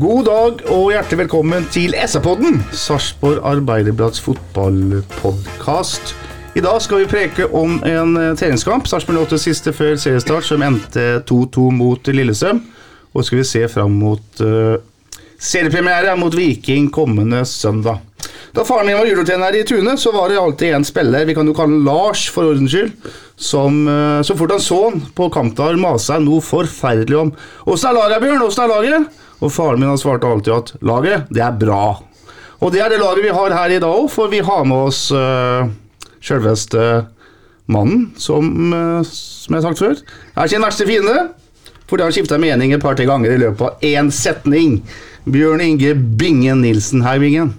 God dag og hjertelig velkommen til SA-podden, Sarpsborg Arbeiderblads fotballpodkast. I dag skal vi preke om en eh, treningskamp. Sarpsborg 8 siste før seriestart, som endte 2-2 mot Lillestrøm. Og så skal vi se fram mot uh, seriepremiere mot Viking kommende søndag. Da faren min var julotrener i Tune, så var det alltid en spiller, vi kan jo kalle Lars for ordens skyld, som eh, så fort han så han på kampdag, masa noe forferdelig om Åssen er laget, Bjørn? Åssen er laget? Og faren min har svart alltid at laget, det er bra. Og det er det laget vi har her i dag òg, for vi har med oss uh, sjølveste mannen, som, uh, som jeg har sagt før, er sin verste fiende. For det har skifta mening et par-tre ganger i løpet av én setning. Bjørn Inge Bingen Nilsen, hei Bingen.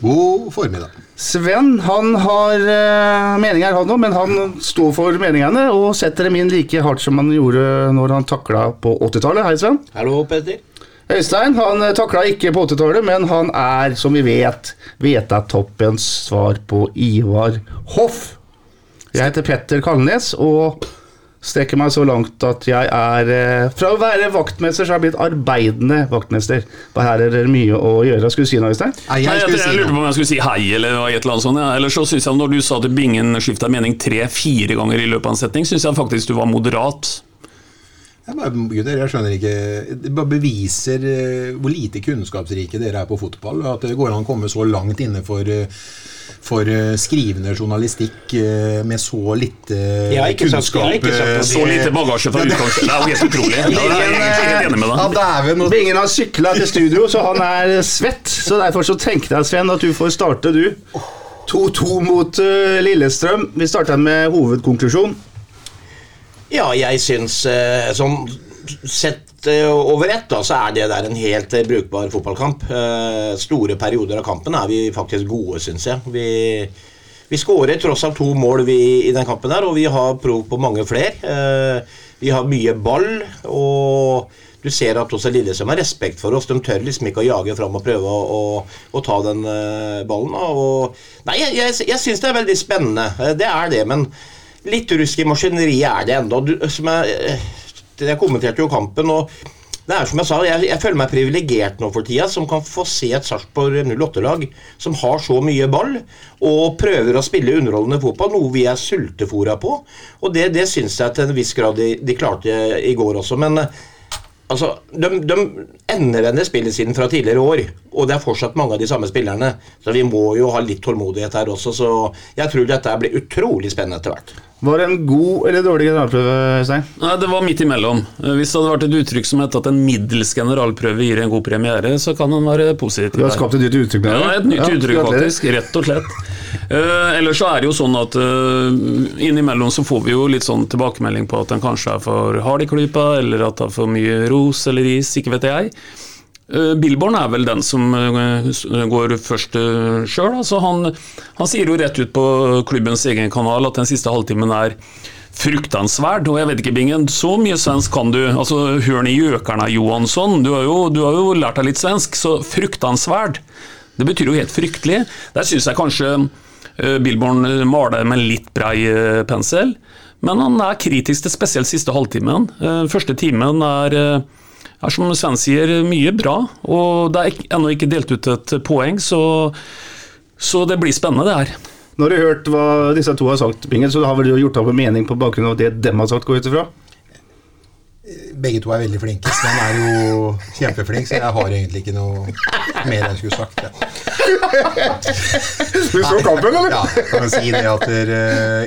God formiddag. Sven han har uh, meninger, han òg, men han står for meningene og setter dem inn like hardt som han gjorde når han takla på 80-tallet. Hei, Sven. Hallo, Petter. Øystein han eh, takla ikke på 80-tallet, men han er, som vi vet, Vetatoppens svar på Ivar Hoff. Jeg heter Petter Kalnes og strekker meg så langt at jeg er eh, Fra å være vaktmester så har jeg blitt arbeidende vaktmester. For her er det mye å gjøre. Skulle du si noe, Øystein? Nei, jeg jeg, jeg lurte på om jeg skulle si hei, eller et eller annet sånt. Ja. Eller så synes jeg når du sa at Bingen skifta mening tre-fire ganger i løpet av en setning, syns jeg faktisk du var moderat. Jeg, bare, gutter, jeg skjønner ikke Det bare beviser eh, hvor lite kunnskapsrike dere er på fotball. At det går an å komme så langt inne for, eh, for eh, skrivende journalistikk med så lite kunnskap Så lite bagasje fra utgangspunktet. Det er jo helt utrolig. Ja, dæven. Bingen har sykla til studio, så han er svett. Så derfor så tenkte jeg, Sven, at du får starte, du. 2-2 mot Lillestrøm. Vi starter med hovedkonklusjon. Ja, jeg syns sånn sett eh, over ett, da, så er det der en helt eh, brukbar fotballkamp. Store perioder av kampen er vi faktisk gode, syns jeg. Vi, vi skårer tross alt to mål vi, i den kampen der, og vi har prov på mange flere. Vi har mye ball, og du ser at også Lillestrøm har respekt for oss. De tør liksom ikke å jage fram og prøve å, å, å ta den ballen. Og, nei, jeg, jeg, jeg syns det er veldig spennende. Det er det, men litt rusk i maskineriet er det ennå. Jeg, eh, jeg kommenterte jo kampen, og det er som jeg sa, jeg, jeg føler meg privilegert nå for tida, som kan få se et Sarpsborg 08-lag som har så mye ball, og prøver å spille underholdende fotball, noe vi er sultefòra på. Og det, det syns jeg til en viss grad de, de klarte i går også. men eh, Altså, de, de endevender spillet siden fra tidligere år, og det er fortsatt mange av de samme spillerne. Så vi må jo ha litt tålmodighet her også, så jeg tror dette blir utrolig spennende etter hvert. Var det en god eller dårlig generalprøve, Øystein? Nei, Det var midt imellom. Eh, Hvis det hadde vært et uttrykk som het at en middels generalprøve gir en god premiere, så kan den være positiv. Du har skapt et nytt uttrykk med Ja, et nytt Ja, uttrykk, faktisk. Rett og slett. Uh, ellers så er det jo sånn at uh, innimellom så får vi jo litt sånn tilbakemelding på at den kanskje er for hard i klypa, eller at det er for mye ros eller is, ikke vet jeg. Uh, Billborn er vel den som uh, går først uh, sjøl. Altså han, han sier jo rett ut på klubbens egen kanal at den siste halvtimen er fruktansverd. Og jeg vet ikke, Bingen, så mye svensk kan du. Altså, Hør i gjøkerna, Johansson. Du har, jo, du har jo lært deg litt svensk, så fruktansverd. Det betyr jo helt fryktelig. Der syns jeg kanskje Billborn eh, maler med litt brei eh, pensel. Men han er kritisk til spesielt siste halvtimen. Eh, første timen er, eh, er som Sven sier, mye bra. Og det er ennå ikke delt ut et poeng, så, så det blir spennende, det her. Nå har du hørt hva disse to har sagt, Bingen, så har vel du gjort opp en mening på bakgrunn av det dem har sagt, går jeg ut ifra? Begge to er veldig flinke. Sven er jo kjempeflink, så jeg har egentlig ikke noe mer jeg skulle sagt. Ja. Du så kampen, eller? Ja, jeg kan si det at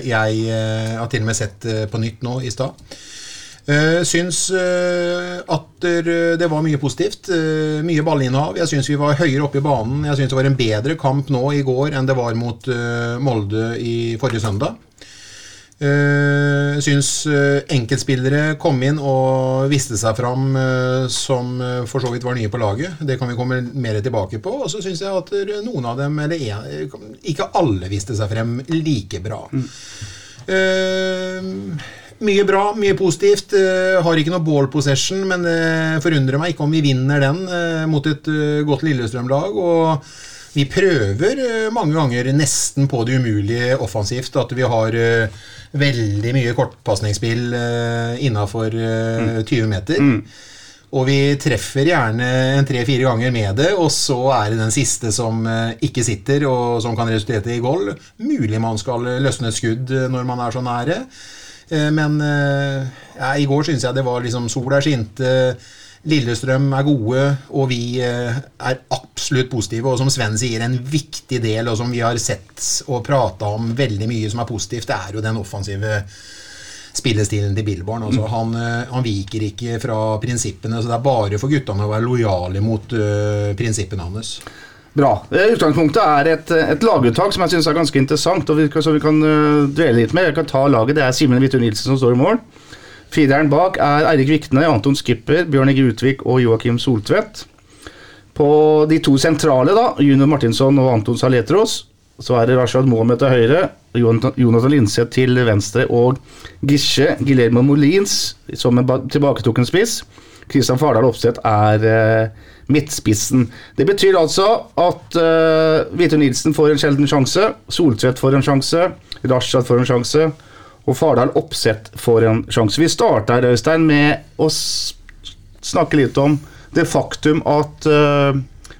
jeg eh, har til og med sett på nytt nå i stad. Uh, syns eh, at der- det var mye positivt. eh, mye ballinnehav. Jeg syns vi var høyere oppe i banen. Jeg syns det var en bedre kamp nå i går enn det var mot eh, Molde i forrige søndag. Uh, syns eh, enkeltspillere kom inn og viste seg fram eh, som eh, for så vidt var nye på laget. Det kan vi komme mer tilbake på. Og så syns jeg at noen av dem, eller ikke alle, viste seg frem like bra. Eh, mye bra, mye positivt. Eh, har ikke noe ball possession, men det forundrer meg ikke om vi vinner den eh, mot et eh, godt Lillestrøm-lag. Og vi prøver eh, mange ganger nesten på det umulige offensivt. At vi har eh, veldig mye kortpasningsspill innafor uh, 20 meter. Mm. Og vi treffer gjerne en tre-fire ganger med det, og så er det den siste som ikke sitter, og som kan resultere i goal. Mulig man skal løsne et skudd når man er så nære. Uh, men ja, i går syns jeg det var liksom Sola skinte. Lillestrøm er gode, og vi er absolutt positive. Og som Sven sier, en viktig del, og som vi har sett og prata om veldig mye som er positivt, det er jo den offensive spillestilen til Billborn. Altså, han, han, viker ikke fra prinsippene, så det er bare for guttene å være lojale mot uh, prinsippene hans. Bra. Utgangspunktet er et, et laguttak som jeg syns er ganske interessant, og vi, som vi kan uh, dvele litt med. Jeg kan ta laget. Det er Simen Hvitun Nilsen som står i mål. Fireren bak er Eirik Vikne, Anton Skipper, Bjørn Egge Utvik og Joakim Soltvedt. På de to sentrale, da, Junior Martinsson og Anton Saletros, så er det Rashad Mohamed til høyre, Jonathan Linseth til venstre og Gisje Guillermo Molins som en tilbaketrukken spiss. Kristian Fardal Opseth er uh, midtspissen. Det betyr altså at uh, Vito Nilsen får en sjelden sjanse, Soltvedt får en sjanse, Rashad får en sjanse og Fardal Oppsett får en sjanse. Vi starter Øystein, med å snakke litt om det faktum at uh,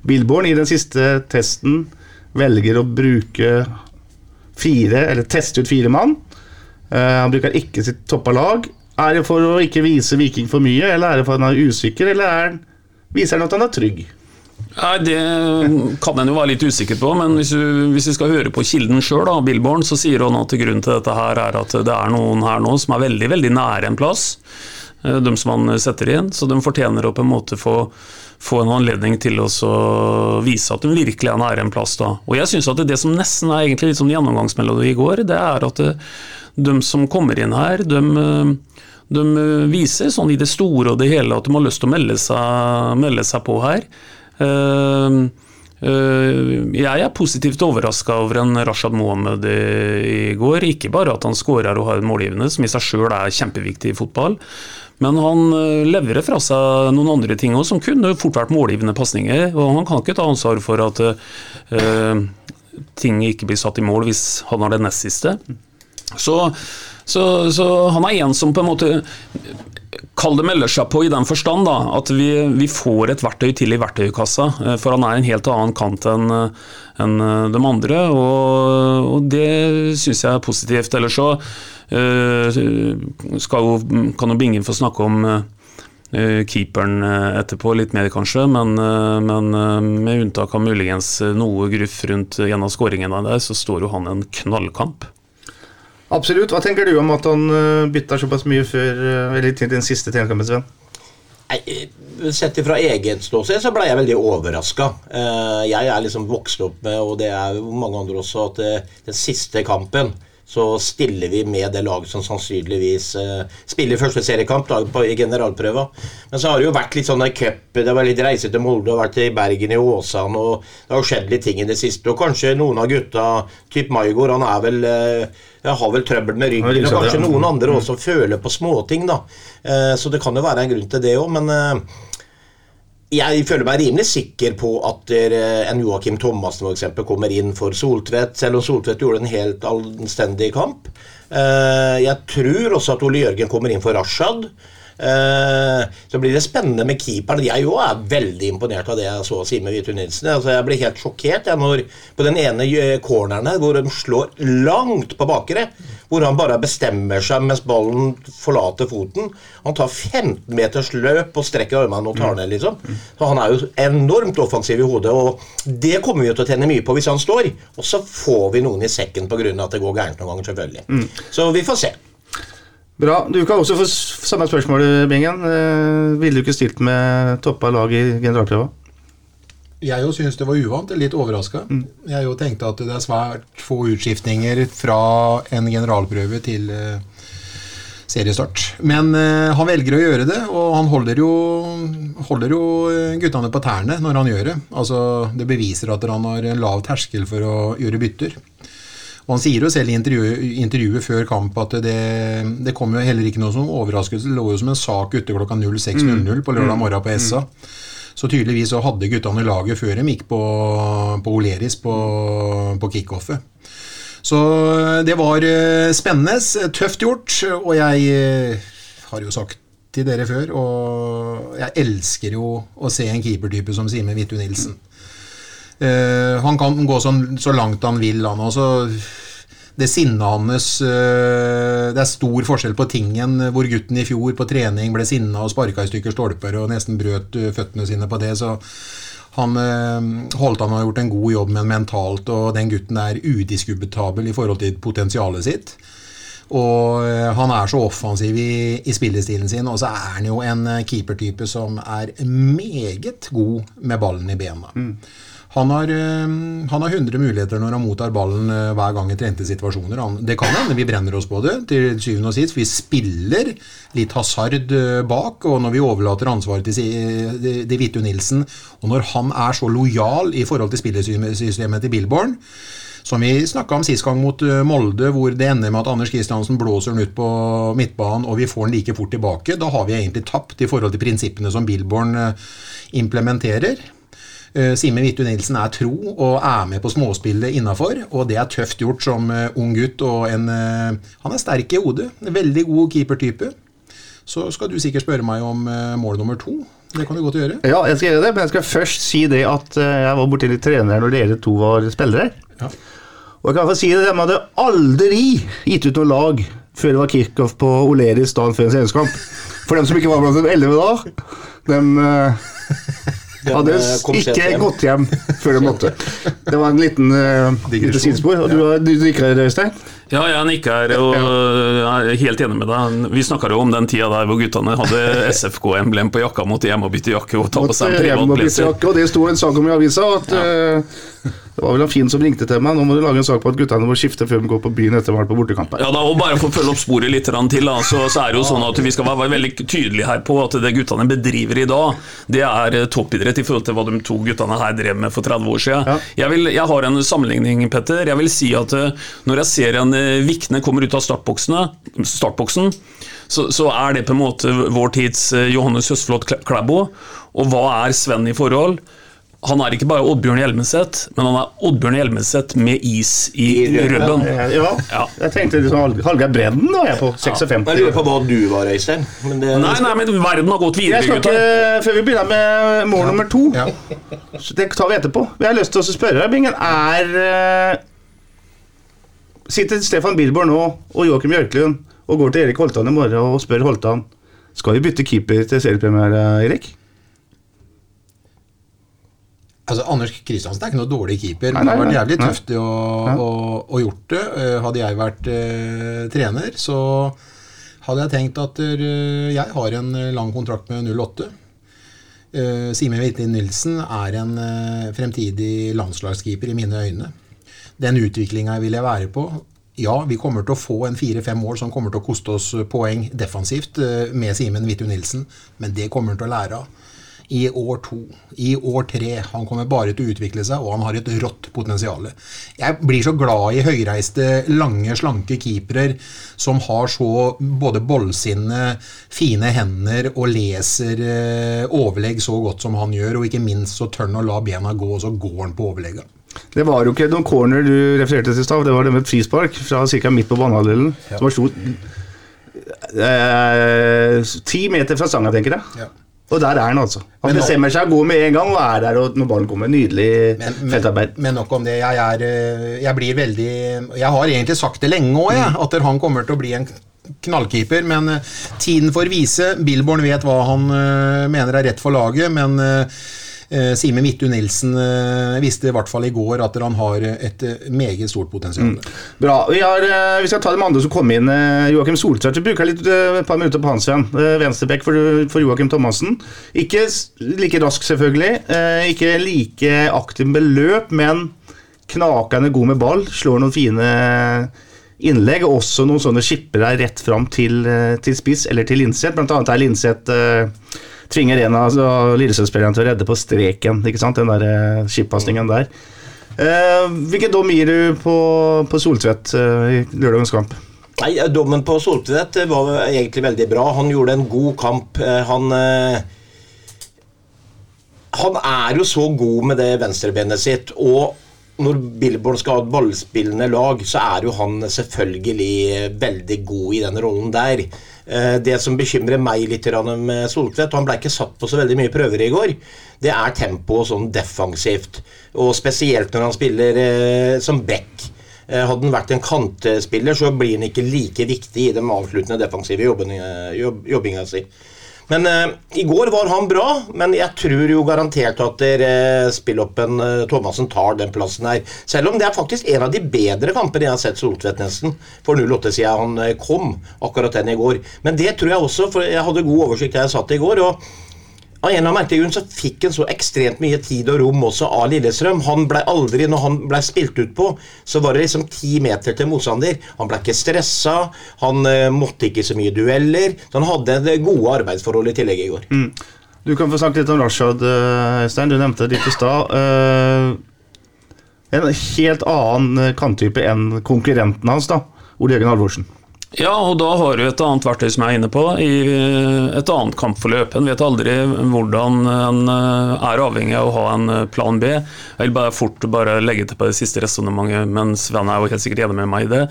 Billborn i den siste testen velger å bruke fire, eller teste ut fire mann. Uh, han bruker ikke sitt toppa lag. Er det for å ikke vise Viking for mye, eller er det for at han er usikker, eller er viser han at han er trygg? Nei, Det kan en jo være litt usikker på, men hvis du, hvis du skal høre på kilden sjøl, Billborn, så sier han at grunnen til dette her er at det er noen her nå som er veldig veldig nære en plass. Eh, de som han setter inn, så de fortjener å på en måte få, få en anledning til å vise at de virkelig er nære en plass. da. Og jeg synes at Det som nesten er egentlig litt som gjennomgangsmelodi i går, det er at eh, de som kommer inn her, de, eh, de viser sånn i det store og det hele at de har lyst til å melde seg, melde seg på her. Uh, uh, jeg er positivt overraska over en Rashad Mohammed i går. Ikke bare at han skårer og har en målgivende, som i seg sjøl er kjempeviktig i fotball. Men han eh, leverer fra seg noen andre ting òg, som kunne fort vært målgivende pasninger. Og han kan ikke ta ansvar for at uh, ting ikke blir satt i mål hvis han har det nest siste. Så, så, så han er en som på en måte Kall det melder seg på i den forstand da, at vi, vi, får et verktøy til i verktøykassa. Eh, for han er en helt annen kant enn en eh, de andre, og, og det syns jeg er positivt. Ellers så jo, kan jo Bingen få snakke om keeperen etterpå, litt mer kanskje, men, men med unntak av muligens noe gruff rundt en av skåringene der, så står jo han en knallkamp. Absolutt. Hva tenker du om at han eh, bytta såpass mye før eh, eller til den siste treningskampen, Sven? Eh, sett fra eget ståsted så ble jeg veldig overraska. Jeg er liksom vokst opp med, og det er mange andre også, at den siste kampen så stiller vi med det laget som sannsynligvis uh, spiller første seriekamp da, på, i generalprøva. Men så har det jo vært litt sånne cup Det var litt reise til Molde og vært i Bergen i Åsane, og det har skjedd litt ting i det siste. Og kanskje noen av gutta, typ Maigård, han er vel uh, jeg har vel trøbbel med ryggen. Og kanskje noen andre også føler på småting, da. Uh, så det kan jo være en grunn til det òg, men jeg føler meg rimelig sikker på at en Joakim Thomassen eksempel, kommer inn for Soltvedt, selv om Soltvedt gjorde en helt anstendig kamp. Eh, jeg tror også at Ole Jørgen kommer inn for Rashad. Eh, så blir det spennende med keeperen. Jeg òg er veldig imponert av det jeg så Simen Hvitu Nilsen. Altså, jeg blir helt sjokkert jeg, når på den ene corneren her, hvor de slår langt på bakre, hvor han bare bestemmer seg mens ballen forlater foten. Han tar 15 meters løp og strekker armene og tar ned, liksom. Så han er jo enormt offensiv i hodet, og det kommer vi til å tjene mye på hvis han står. Og så får vi noen i sekken pga. at det går gærent noen ganger, selvfølgelig. Mm. Så vi får se. Bra. Du kan også få samme spørsmål, Bingen. Eh, ville du ikke stilt med toppa lag i generalprøva? Jeg jo syns det var uvant, litt overraska. Jeg jo tenkte at det er svært få utskiftninger fra en generalprøve til eh, seriestart. Men eh, han velger å gjøre det, og han holder jo, holder jo eh, guttene på tærne når han gjør det. Altså, det beviser at han har en lav terskel for å gjøre bytter. Og Han sier jo selv i intervjuet, intervjuet før kamp at det, det kom jo heller ikke noe som overraskelse. Det lå jo som en sak ute klokka 06.00 på lørdag morgen på SA. Så tydeligvis så hadde guttene laget før de gikk på, på Oleris på, på kickoffet. Så det var eh, spennende, tøft gjort, og jeg eh, har jo sagt til dere før, og jeg elsker jo å se en keepertype som Simen Vittu Nilsen. Eh, han kan gå sånn, så langt han vil, han også. Det sinnet hans uh, Det er stor forskjell på tingen hvor gutten i fjor på trening ble sinna og sparka i stykker stolper og nesten brøt uh, føttene sine på det. så han holdt han har gjort en god jobb med mentalt, og den gutten er udiskubitabel i forhold til potensialet sitt. Og eh, han er så offensiv i, i spillestilen sin, og så er han jo en eh, keepertype som er meget god med ballen i bena. Han har, eh, han har 100 muligheter når han mottar ballen eh, hver gang i trente situasjoner. Han, det kan hende vi brenner oss på det, til syvende og sist. Vi spiller litt hasard eh, bak, og når vi overlater ansvaret til, til Vittu Nilsen, og når han er så lojal i forhold til spillesystemet til Billborn som vi snakka om sist gang mot Molde, hvor det ender med at Anders Kristiansen blåser den ut på midtbanen, og vi får den like fort tilbake. Da har vi egentlig tapt i forhold til prinsippene som Billborn implementerer. Eh, Simen Vittu Nilsen er tro og er med på småspillet innafor, og det er tøft gjort som eh, ung gutt. og en, eh, Han er sterk i hodet. En veldig god keepertype. Så skal du sikkert spørre meg om mål nummer to. Det kan du godt gjøre. Ja, jeg skal gjøre det, men jeg skal først si det at jeg var borti litt trenere når dere to var spillere. Ja. Og jeg kan få si det, de hadde aldri gitt ut noe lag før det var kickoff på Oleris dagen før en serieskamp. For dem som ikke var blant de elleve da, Den, hadde eh, ikke hjem. gått hjem før de måtte. Det var en liten uh, sidespor. Og du, har- du nikker, Øystein? Ja, jeg nikker her, og jeg er helt enig med deg. Vi snakka jo om den tida der hvor guttene hadde SFK-emblem på jakka, måtte hjem og bytte jakke og ta på seg en Måtte og det sto en sak om i avisa at eh, det var vel han Finn som ringte til meg. Nå må du lage en sak på at guttene må skifte før de går på byen etter vært på bortekamp. Ja, da, og Bare for å følge opp sporet litt til, da, så, så er det jo sånn at vi skal være veldig tydelige her på at det guttene bedriver i dag, det er eh, toppidrett i forhold til hva de to guttene her drev med for 30 år siden. Ja. Jeg, vil, jeg har en sammenligning, Petter. Jeg vil si at eh, når jeg ser en eh, Vikne kommer ut av startboksen, så, så er det på en måte vår tids Johannes Høstflot Klæ- Klæbo. Og hva er Sven i forhold? Han er ikke bare Oddbjørn Hjelmeset, men han er Oddbjørn Hjelmeset med is i, I rødben. rubben. Ja, Ja. jeg tenkte liksom Hall- Hallgeir Brenden da, jeg på 56. Jeg lurer på hva du var, Øystein. Nei, nei, men verden har gått Jeg videre, skal gutter. ikke, Før vi begynner med mål nummer to, Ja. så det tar vi etterpå. Jeg har lyst til å spørre deg, Bingen. Er eh, Sitter Stefan Bilborg nå og Joakim Bjørklund og går til Erik Holtan i morgen og spør Holtan Skal vi bytte keeper til seriepremiere, Erik? Altså, Anders Kristiansen er ikke noe dårlig keeper. Men det har vært jævlig tøft å, å, å gjort det. Eh, Hadde jeg vært uh, trener, så hadde jeg tenkt at uh, jeg har en lang kontrakt med 08. Uh, Simen Hvitlin Nilsen er en uh, fremtidig landslagskeeper i mine øyne. Den utviklinga vil jeg være på. Ja, vi kommer til å få en fire-fem år som kommer til å koste oss poeng defensivt uh, med Simen Hvittu Nilsen, men det kommer han til å lære av. I år to, i år tre. Han kommer bare til å utvikle seg, og han har et rått potensial. Jeg blir så glad i høyreiste, lange, slanke keepere som har så både bollsinne, fine hender og leser eh, overlegg så godt som han gjør, og ikke minst så tør han å la bena gå, og så går han på overlegga. Det var jo ikke noen corner du refererte til i stad, det var det med frispark fra ca. midt på banehalvdelen. Som var stort eh, Ti meter fra stanga, tenker jeg. Ja. Og der er han, altså. Han Men bestemmer seg, går med en gang og er der og når ballen kommer. Nydelig Men, feltarbeid. men, men nok om det. Jeg, er, eh, jeg blir veldig Jeg har egentlig sagt det lenge òg, jeg, at han kommer til å bli en knallkeeper. Men eh, tiden får vise. Billborn vet hva han eh, mener er rett for laget, men eh, Simen Midtun Nilsen eh, viste i hvert fall i går at han har et eh, meget stort potensial. Bra. Vi, har, eh, vi skal ta de andre som kom inn. Joakim Soltvedt. du bruker litt, et par minutter på hans. Eh, Venstrebekk for, for Joakim Thomassen. Ikke like rask, selvfølgelig. Ikke like aktiv med løp, men knakende god med ball. Slår noen fine innlegg. Også noen sånne skippere rett fram til, eh, til spiss eller til Linseth. Blant annet er Linseth uh, tvinger en av altså, Lillesund-spillerne til å redde på streken. ikke sant? Den der eh, skippasningen der. Uh, hvilken dom gir du på, på Soltvedt uh, i lørdagens kamp? Nei, Dommen på Soltvedt var egentlig veldig bra. Han gjorde en god kamp. Eh, Han eh, Han er jo så god med det venstrebenet sitt. Og når Billborn skal ha et ballspillende lag, så er jo han selvfølgelig veldig god i den rollen der. Eh, Det som bekymrer meg litt med Soltvedt, han ble ikke satt på så veldig mye prøver i går, det er tempoet sånn defensivt. Og spesielt når han spiller eh, som back. Eh, Hadde han vært en kantspiller, så blir han ikke like viktig i den avsluttende defensive jobbinga si. Men eh, i går var han bra, men jeg tror jo garantert at eh, spilloppen eh, Thomassen tar den plassen her. Selv om det er faktisk en av de bedre kampene jeg har sett Soltvedt nesten. For 08 siden han eh, kom, akkurat den i går. Men det tror jeg også, for jeg hadde god oversikt da jeg satt i går. og av en eller grunn så fikk han så ekstremt mye tid og rom også av Lillestrøm. Han ble aldri, Når han ble spilt ut på, så var det liksom ti meter til motstander. Han ble ikke stressa, han uh, måtte ikke så mye dueller. Så han hadde det gode arbeidsforhold i tillegg i går. Du kan få snakke litt om Rashad, eh, Øystein. Du nevnte det litt i stad. Uh, en helt annen eh, kanttype enn konkurrenten hans, da. Ole Jørgen Halvorsen. Ja, og da har du et annet verktøy som jeg er inne på, i eh, et annet kampforløp. En vet aldri hvordan en eh, er avhengig av å ha en eh, plan B. Jeg vil bare fort bare legge til på det siste resonnementet, men Sven er jo helt sikkert enig med meg i det.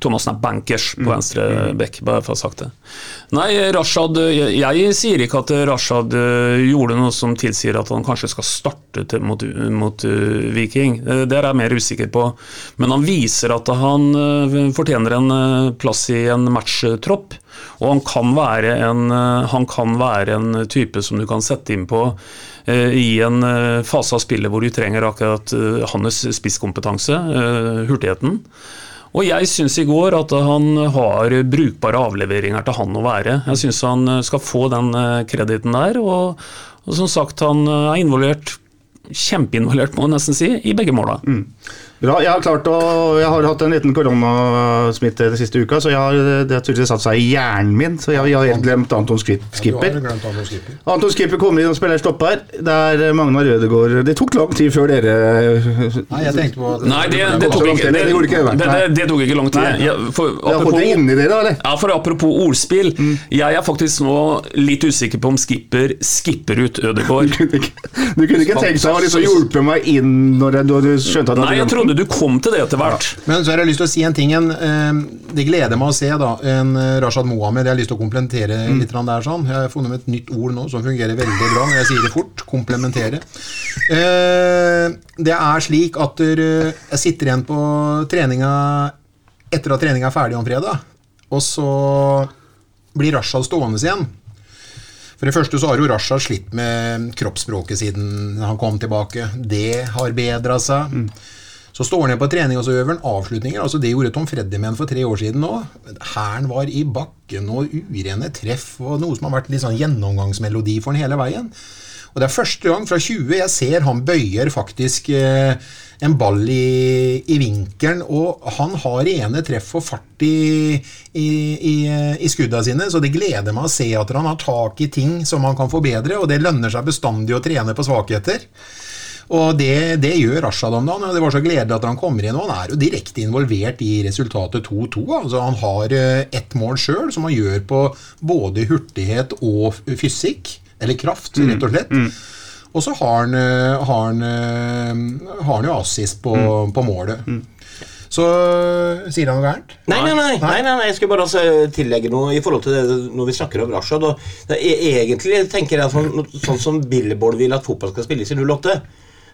Thomassen er bankers på venstre bekk, bare for å ha sagt det. Nei, Rashad Jeg, jeg sier ikke at Rashad eh, gjorde noe som tilsier at han kanskje skal starte til, mot, mot uh, Viking. Eh, Det er jeg mer usikker på. Men han viser at han uh, fortjener en uh, plass i en matchtropp. Og han kan, være en, han kan være en type som du kan sette inn på i en fase av spillet hvor du trenger akkurat hans spisskompetanse, hurtigheten. Og jeg syns i går at han har brukbare avleveringer til han å være. Jeg syns han skal få den eh, krediten der, og, og som sagt, han er involvert, kjempeinvolvert må jeg nesten si, i begge måla. Bra. Jeg har klart å Jeg har hatt en liten koronasmitte den siste uka, så jeg har, det har tydeligvis satt seg i hjernen min. Så jeg, jeg har helt glemt Anton Skip, Skipper. Ja, glemt Anton Skipper. Anton Skipper kommer inn og spiller stopper. Der Magnar Rødegård Det tok lang tid før dere Nei, jeg tenkte på Nei, det, det, tok ikke, det, Det tok ikke lang tid. Nei. Ja, for, Jeg apropos, det inni dere, eller? ja, for apropos ordspill, jeg er faktisk nå litt usikker på om Skipper skipper ut Ødegård. Du kunne ikke, du kunne ikke tenkt deg å liksom hjelpe meg inn når du skjønte skjønt at Nei, jeg trodde du kom til det etter hvert. Men så har jeg lyst til å si en ting. En, eh, det gleder meg å se da, en eh, Rashad Mohammed. Jeg har lyst til å komplementere litt der. sånn. Jeg har funnet et nytt ord nå som fungerer veldig bra når jeg sier det fort. Komplementere. Eh, det er slik at eh, jeg sitter igjen på treninga etter at treninga er ferdig om fredag, og så blir Rashad stående igjen. For det første så har jo Rashad slitt med kroppsspråket siden han kom tilbake. Det har bedra seg. Så står han igjen på trening og så øver han avslutninger. altså Det gjorde Tom Freddy med for tre år siden nå. Hæren var i bakken og urene treff og noe som har vært litt sånn gjennomgangsmelodi for han hele veien. Og det er første gang fra 20 jeg ser han bøyer faktisk eh, en ball i, i vinkelen, og han har rene treff og fart i, i, i, i skudda sine, så det gleder meg å se at han har tak i ting som han kan forbedre, og det lønner seg bestandig å trene på svakheter. Og det, det gjør Rashad om dagen. Det var så gledelig at han kommer inn. og Han er jo direkte involvert i resultatet 2-2. altså Han har eh, ett mål sjøl, som han gjør på både hurtighet og fysikk. Eller kraft, rett og slett. Og så har han, eh, har han, eh, har han jo assist på, på målet. Så sier han noe gærent? Nei, nei, nei, nei, nei, nei, jeg skulle bare altså tillegge noe i forhold til det når vi snakker om Rashad. Og det er, egentlig tenker jeg sånn, sånn som Billboard vil at fotball skal spilles i 08,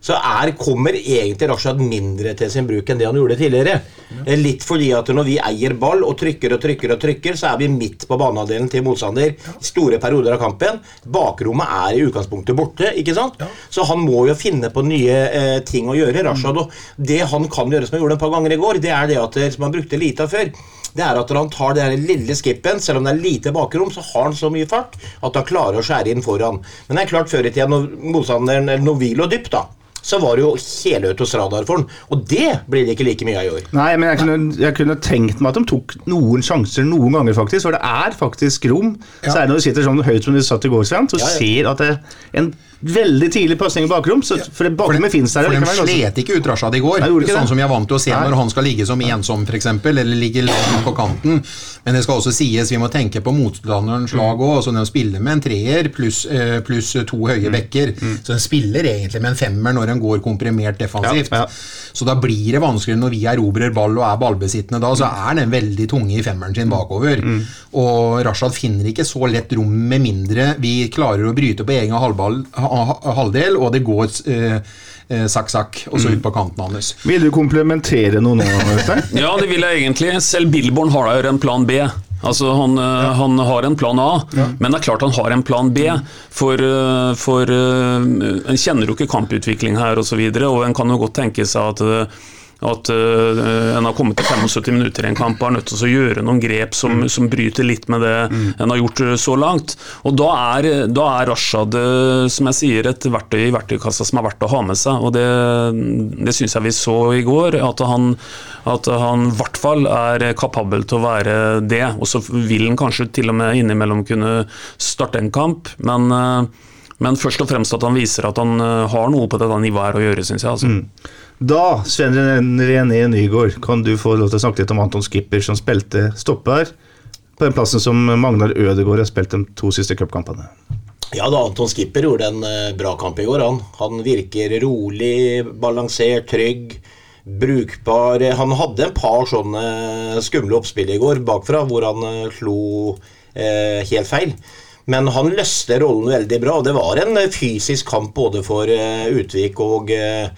så er, kommer egentlig Rashad mindre til sin bruk enn det han gjorde tidligere. Ja. Litt fordi at når vi eier ball og trykker og trykker, og trykker, så er vi midt på banehalvdelen til motstander i store perioder av kampen. Bakrommet er i utgangspunktet borte, ikke sant? så han må jo finne på nye eh, ting å gjøre. Rashad, og Det han kan gjøre, som han gjorde et par ganger i går, det er det at, eh, som han brukte lite av før. Det er at når han tar den lille skippen, selv om det er lite bakrom, så har han så mye fart at han klarer å skjære inn foran. Men det er klart før i tida, når motstanderen når vi lå dypt, da, så var det jo heløtos radar for den. Og det blir det ikke like mye av i år. Nei, men jeg kunne, jeg kunne tenkt meg at de tok noen sjanser noen ganger, faktisk. For det er faktisk rom. Særlig når du sitter sånn høyt som du satt i går, Svein, så Ja, ja. ser at det er en veldig tidlig pasning i bakrom. Så, for det bakrommet finnes der For de altså. slet ikke ut Rashad i går, Nei, sånn det. som jeg er vant til å se Nei. når han skal ligge som ensom f.eks., eller ligge langt på kanten. Men det skal også sies, vi må tenke på motstanderens Mm. lag òg. Altså de spiller med en treer pluss plus pluss to Mm. høye bekker. Så de spiller egentlig med en femmer når de går komprimert defensivt. Ja, ja. Så da blir det vanskeligere når vi erobrer ball og er ballbesittende da, så er den veldig tunge i femmeren sin bakover. Og Rashad finner ikke så lett rom med mindre vi klarer å bryte på egen halvball, ha, ha, halvdel, og det går eh, eh, sakk-sakk, og så ut på kanten hans. Vil du komplementere noe nå, Øystein? Ja, det vil jeg egentlig. Selv Billborn har da en plan B. Altså han, ja. han har en plan A, men det er klart han har en plan B. For, eh, for eh, en kjenner jo ikke kamputvikling her osv., og, så videre, og en kan jo godt tenke seg at eh, at uh, en har kommet til 75 minutter i en kamp og er nødt til å gjøre noen grep som, som bryter litt med det en har gjort eh, så langt. Og Da er, da er Rashad eh, som jeg sier, et verktøy i verktøykassa som er verdt å ha med seg. og Det, det syns jeg vi så i går. At han at han i hvert fall er kapabel til å være det. Og så vil han kanskje til og med innimellom kunne starte en kamp, men, uh, men først og fremst at han viser at han har noe på dette nivået her å gjøre, syns jeg. altså. Da, Sven René Nygaard, kan du få lov til å snakke litt om Anton Skipper, som spilte stopper på den plassen som Magnar Ødegaard har spilt de to siste cupkampene. Ja da, Anton Skipper gjorde en eh, bra kamp i går. Han, han virker rolig, balansert, trygg, brukbar. Han hadde en par sånne skumle oppspill i går bakfra, hvor han eh, slo eh, helt feil. Men han løste rollen veldig bra. og Det var en eh, fysisk kamp både for eh, Utvik og eh,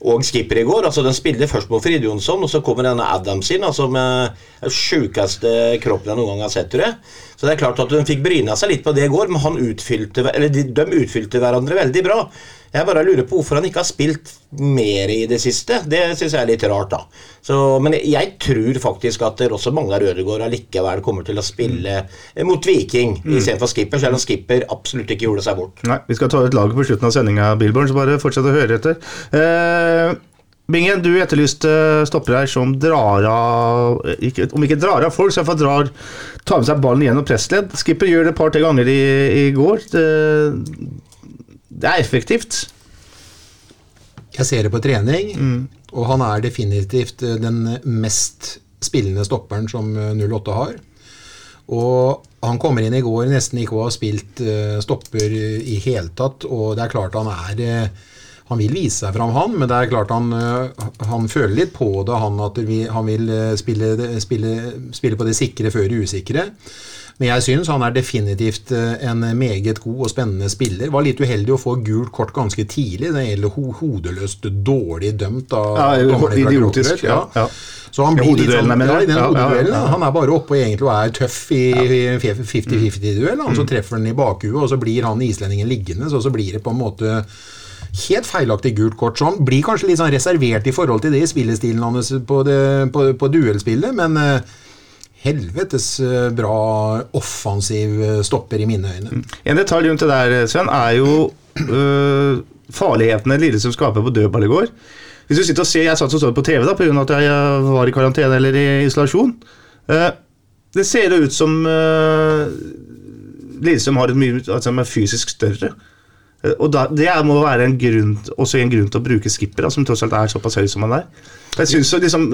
og Skipper i går. altså Den spiller først mot Frid Jonsson, og så kommer denne Adams inn. altså med den sjukeste kroppen jeg noen gang har sett. tror jeg. Så det er klart at Hun fikk bryna seg litt på det i går, men han utfylte, eller de, de utfylte hverandre veldig bra. Jeg bare lurer på hvorfor han ikke har spilt mer i det siste. Det syns jeg er litt rart, da. Så, men jeg tror faktisk at også Magnar Ødegaard allikevel kommer til å spille mm. mot Viking istedenfor Skipper, selv om Skipper absolutt ikke gjorde seg bort. Nei, Vi skal ta ut laget på slutten av sendinga, Billborn, så bare fortsett å høre etter. Eh, Bingen, du etterlyste stoppere her som drar av ikke, Om ikke drar av folk, så i hvert fall drar tar med seg ballen gjennom pressledd. Skipper gjør det et par-tre ganger i, i går. Det, det er effektivt. Jeg ser det på trening, og han er definitivt eh, den mest spillende stopperen som eh, 08 har. Og han kommer inn i går nesten ikke å ha spilt eh, stopper i hele tatt, og det er klart han er eh, han vil vise seg fram, han, men det er klart han, eh, han føler litt på det, han at vi, han vil eh, spille, spille, spille på det sikre før det usikre. Men jeg syns han er definitivt eh, en meget god og spennende spiller. Var litt uheldig å få gult kort ganske tidlig. Det gjelder ho hodeløst dårlig dømt av Ja, dommerne idiotisk, ja, ja. Så han blir litt sånn, ja, i den hodeduellen. ja. Han er bare oppe og egentlig er tøff i i 50-50-duell. Han så treffer han i bakhuet, og så blir han islendingen liggende. Så, så blir det på en måte helt feilaktig gult kort. Så han blir kanskje litt sånn reservert i forhold til det i spillestilen hans på, det, på, på duellspillet, men eh, helvetes eh, bra offensiv eh, stopper i mine øyne. En detalj rundt det der, Sven, er jo øh, farlighetene Lillestrøm skaper på dødball i går. Hvis du sitter og ser, Jeg satt og så på TV da, pga. at jeg var i karantene eller i isolasjon. Eh, det ser ut som uh, Lillestrøm har et mye, altså, er fysisk større. Eh, og da, Det må være en grunn, også en grunn til å bruke skipper, da, som tross alt er såpass høy som han er. Jeg synes så liksom,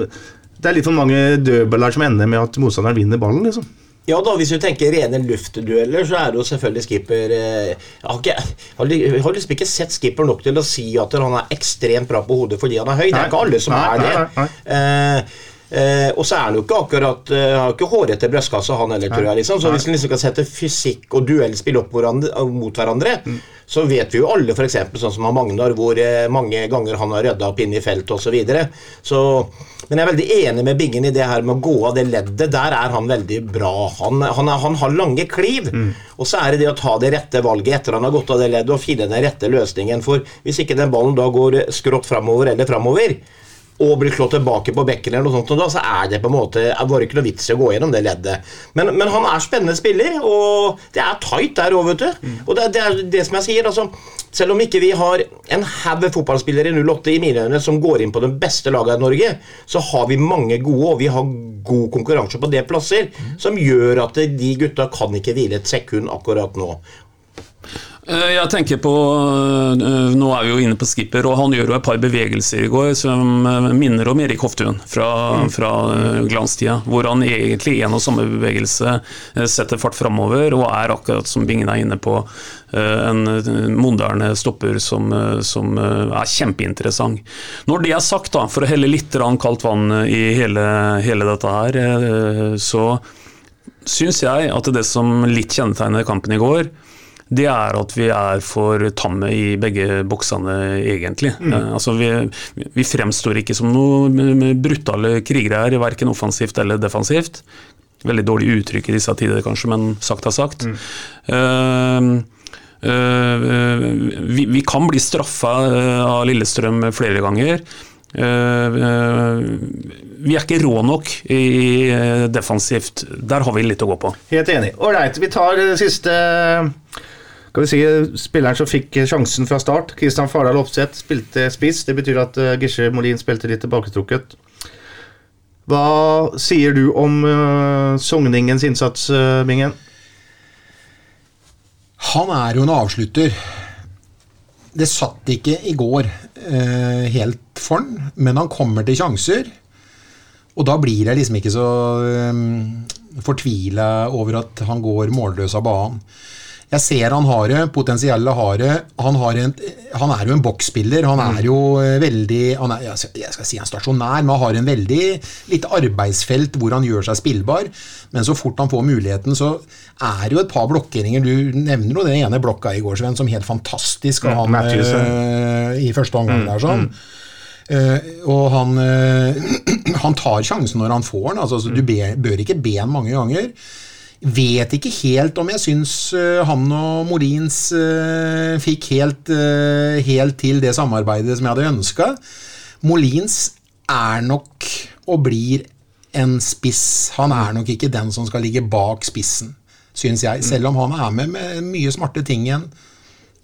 Det er litt for mange dødballer som ender med at motstanderen vinner ballen. liksom. Ja da, Hvis du tenker rene luftdueller, så er det jo selvfølgelig skipper eh, har, ikke, har, har liksom ikke sett skipper nok til å si at han er ekstremt bra på hodet fordi han er høy. Det er ikke alle som Nei, er det. nei, nei, Eh, eh, og så er han jo ikke akkurat eh, Har ikke hårete brystkasse, han heller, tror jeg. liksom Så hvis han liksom kan sette fysikk og duellspill opp mot hverandre, så vet vi jo alle f.eks. sånn som Magnar, hvor eh, mange ganger han har rydda opp inne i felt osv. Så videre. så, men jeg er veldig enig med Bingen i det her med å gå av det leddet. Der er han veldig bra. Han, han, er, han har lange kliv. Og så er det det å ta det rette valget etter han har gått av det leddet, og finne den rette løsningen. For hvis ikke den ballen da går skrått framover eller framover, og blir slått tilbake på bekken, eller noe sånt, og da, så er det på en måte det var ikke noe vits i å gå gjennom det leddet. Men, men han er spennende spiller, og det er tight der òg, vet du. Og det, det er det som jeg sier. altså selv om ikke vi har en haug fotballspillere i 08 i mine øyne som går inn på den beste laget i Norge, så har vi mange gode, og vi har god konkurranse på det plasser, som gjør at de gutta kan ikke hvile et sekund akkurat nå. Eh, Jeg tenker på eh, Nå er vi jo inne på skipper, og han gjør jo et par bevegelser i går som eh, minner om Erik Hoftun fra, fra eh, glanstida. Hvor han egentlig i en og samme bevegelse setter fart framover og er akkurat som Bingen er inne på, en moderne stopper som, som er kjempeinteressant. Når det er sagt, da, for å helle litt kaldt vann i hele, hele dette her, så syns jeg at det som litt kjennetegner kampen i går, det er at vi er for tamme i begge boksene, egentlig. Eh, altså vi, vi fremstår ikke som noe brutale krigere her, verken offensivt eller defensivt. Veldig dårlig uttrykk i disse tider, kanskje, men sagt er sagt. Eh, uh, vi, vi kan bli straffa av Lillestrøm flere ganger. Uh, vi er ikke rå nok i defensivt. Der har vi litt å gå på. Helt enig. Ålreit, vi tar det siste skal vi si, Spilleren som fikk sjansen fra start, Kristian Fardal Opseth, spilte spiss. Det betyr at uh, Gisje Molin spilte litt tilbaketrukket. Hva sier du om uh, Sogningens innsats, uh, Bingen? Han er jo en avslutter. Det satt ikke i går uh, helt for han, men han kommer til sjanser. Og da blir jeg liksom ikke så um, fortvila over at han går målløs av banen. Jeg ser han har det, potensielle har det. Han, har en, han er jo en boksspiller. Han er jo eh, veldig han er, Jeg skal- jeg skal si han er stasjonær, men han har en veldig litt arbeidsfelt hvor han gjør seg spillbar. Men så fort han får muligheten, så er det jo et par blokkeringer. Du nevner jo den ene blokka i går, Sven, som helt fantastisk. Mm, han eh, i første omgang der sånn. Uh, og han, uh, han tar sjansen når han får den. Altså, så du be, bør ikke be han mange ganger. Vet ikke helt om jeg syns eh, han og Molins eh, fikk helt, eh, helt til det samarbeidet som jeg hadde ønska. Molins er nok og blir en spiss. Han er nok ikke den som skal ligge bak spissen, syns jeg. Selv om han er med med mye smarte ting igjen.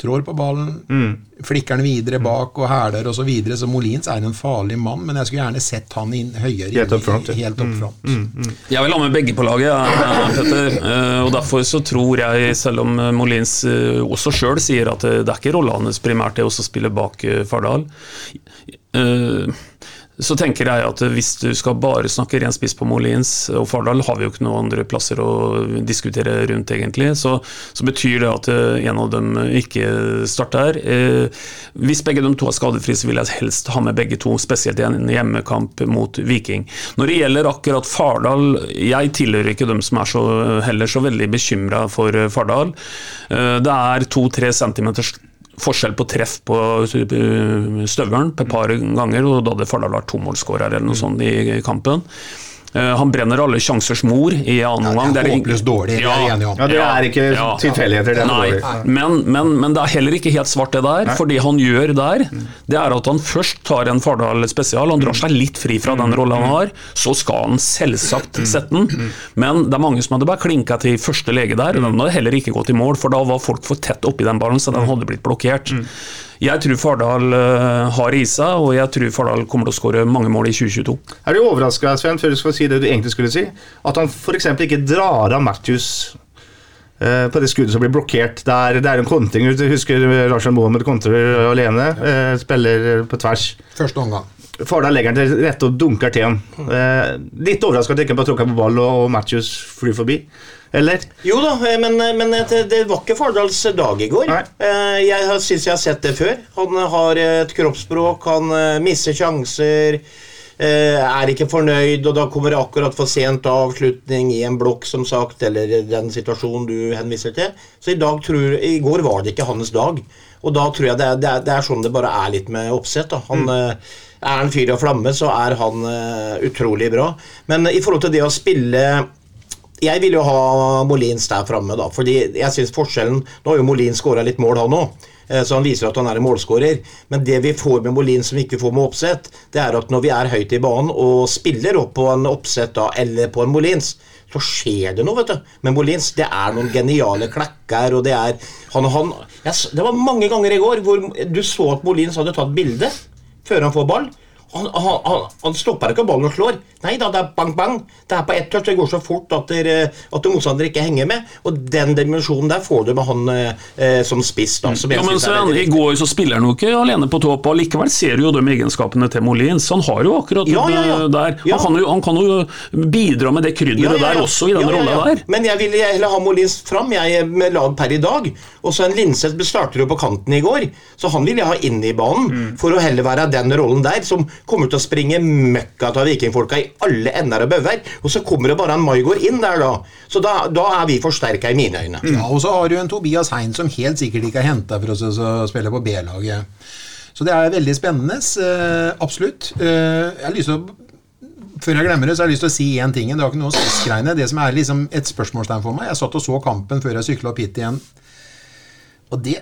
Trår på ballen, flikker den videre bak og hæler osv. Så, videre. så Molins er en farlig mann, men jeg skulle gjerne sett han inn høyere. Helt opp front, ja. i- Helt Mm. Mm. Jeg vil ha med begge på laget, Petter. Eh, Og derfor så tror jeg, selv om eh, Molins eh, også sjøl sier at det er ikke rolla hans primært det å spille bak Fardal, eh, så tenker jeg at hvis du skal bare snakke ren spiss på Molins og Fardal, har vi jo ikke noen andre plasser å diskutere rundt, egentlig. Så, så betyr det at eh, en av dem ikke starter. Eh, Hvis begge de to er skadefrie, så vil jeg helst ha med begge to, spesielt i en hjemmekamp mot Viking. Når det gjelder akkurat Fardal, jeg tilhører ikke dem som er så, heller så veldig bekymra for eh, Fardal. Eh, Det er to-tre centimeters forskjell på treff på eh, støvelen et par ganger, og da hadde Fardal vært tomålsskårer eller noe sånt i kampen. Eh, Han brenner alle sjansers mor i annen Ja, det er håpløst dårlig, det er jeg enig om. Ja, det er ikke tilfeldigheter, det er Nei, dårlig. men, men, men det er heller ikke helt svart det der. For det han gjør der, det er at han først tar en Fardal spesial. Han drar seg litt fri fra den rolla han har. Så skal han selvsagt sette den. Men det er mange som hadde bare klinka til første lege der, og den hadde heller ikke gått i mål, for da var folk for tett oppi den ballen, så den hadde blitt blokkert. Jeg tror Fardal eh, har i seg, og jeg tror Fardal kommer til å skåre mange mål i 2022. Er du overraska, Sven, før du skal si det du egentlig skulle si, at han f.eks. ikke drar av Matthews eh, på det skuddet som blir blokkert? Der, det er en kontring. Du husker Lars Mohammed kontrer alene. Ja. spiller på tvers. Første omgang. Fardal legger den til rette og dunker til ham. Mm. litt overraska at ikke bare tråkka på ball og, og Matthews flyr forbi. Eller? Jo da, eh, men, men det, det var ikke Fardals dag i går. Nei. Eh, Jeg har- syns jeg har sett det før. Han har et kroppsspråk, han mister sjanser. Eh, er ikke fornøyd, og da kommer det akkurat for sent avslutning i en blokk, som sagt, eller den situasjonen du henviser til. Så i dag tror I går var det ikke hans dag. Og da tror jeg det er, det er, det er sånn det bare er litt med oppsett. Da. Han mm. er en fyr av flamme, så er han eh, utrolig bra. Men i forhold til det å spille jeg vil jo ha Molins der framme, da. Fordi jeg syns forskjellen Nå har jo Molins skåra litt mål, han òg. Så han viser at han er en målskårer. Men det vi får med Molins som vi ikke får med Oppsett, det er at når vi er høyt i banen og spiller opp på en Oppsett da, eller på en Molins, så skjer det noe, vet du. Med Molins, det er noen geniale klekker, og det er han, han, jeg, Det var mange ganger i går hvor du så at Molins hadde tatt bilde før han får ball. Han, han, han, stopper ikke ballen og slår. Nei da, det er bang, bang. Det er på ett touch. Det går så fort at, der, at motstander ikke henger med. Og den dimensjonen der får du med han eh, som spiss. da. Som Ja, men Sven, I går så spiller han jo ikke alene på topp, og likevel ser du jo de egenskapene til Molins. Han har jo akkurat Ja, ja, ja. der. Ja. Han, kan jo, han kan jo bidra med det krydderet der også, i den Ja, rolla der. Men jeg vil heller ha Molins fram jeg, med lag per i dag. Og så en Linseth starter jo på kanten i går, så han vil jeg ha inn i banen. Mm. For å heller være den rollen der som kommer til å springe møkka av vikingfolka i alle ender og bauger. Og så kommer det bare en Maigård inn der, da. Så da, da er vi forsterka i mine øyne. Ja, og så har du en Tobias Hein som helt sikkert ikke er henta for oss å spille på B-laget. Så det er veldig spennende. eh, absolutt. Eh, jeg har lyst til å før jeg glemmer det, så har jeg lyst til å si én ting. Det har ikke noe med spissgreiene. Det som er liksom et spørsmålstegn for meg Jeg satt og så kampen før jeg sykla opp hit igjen. Og det,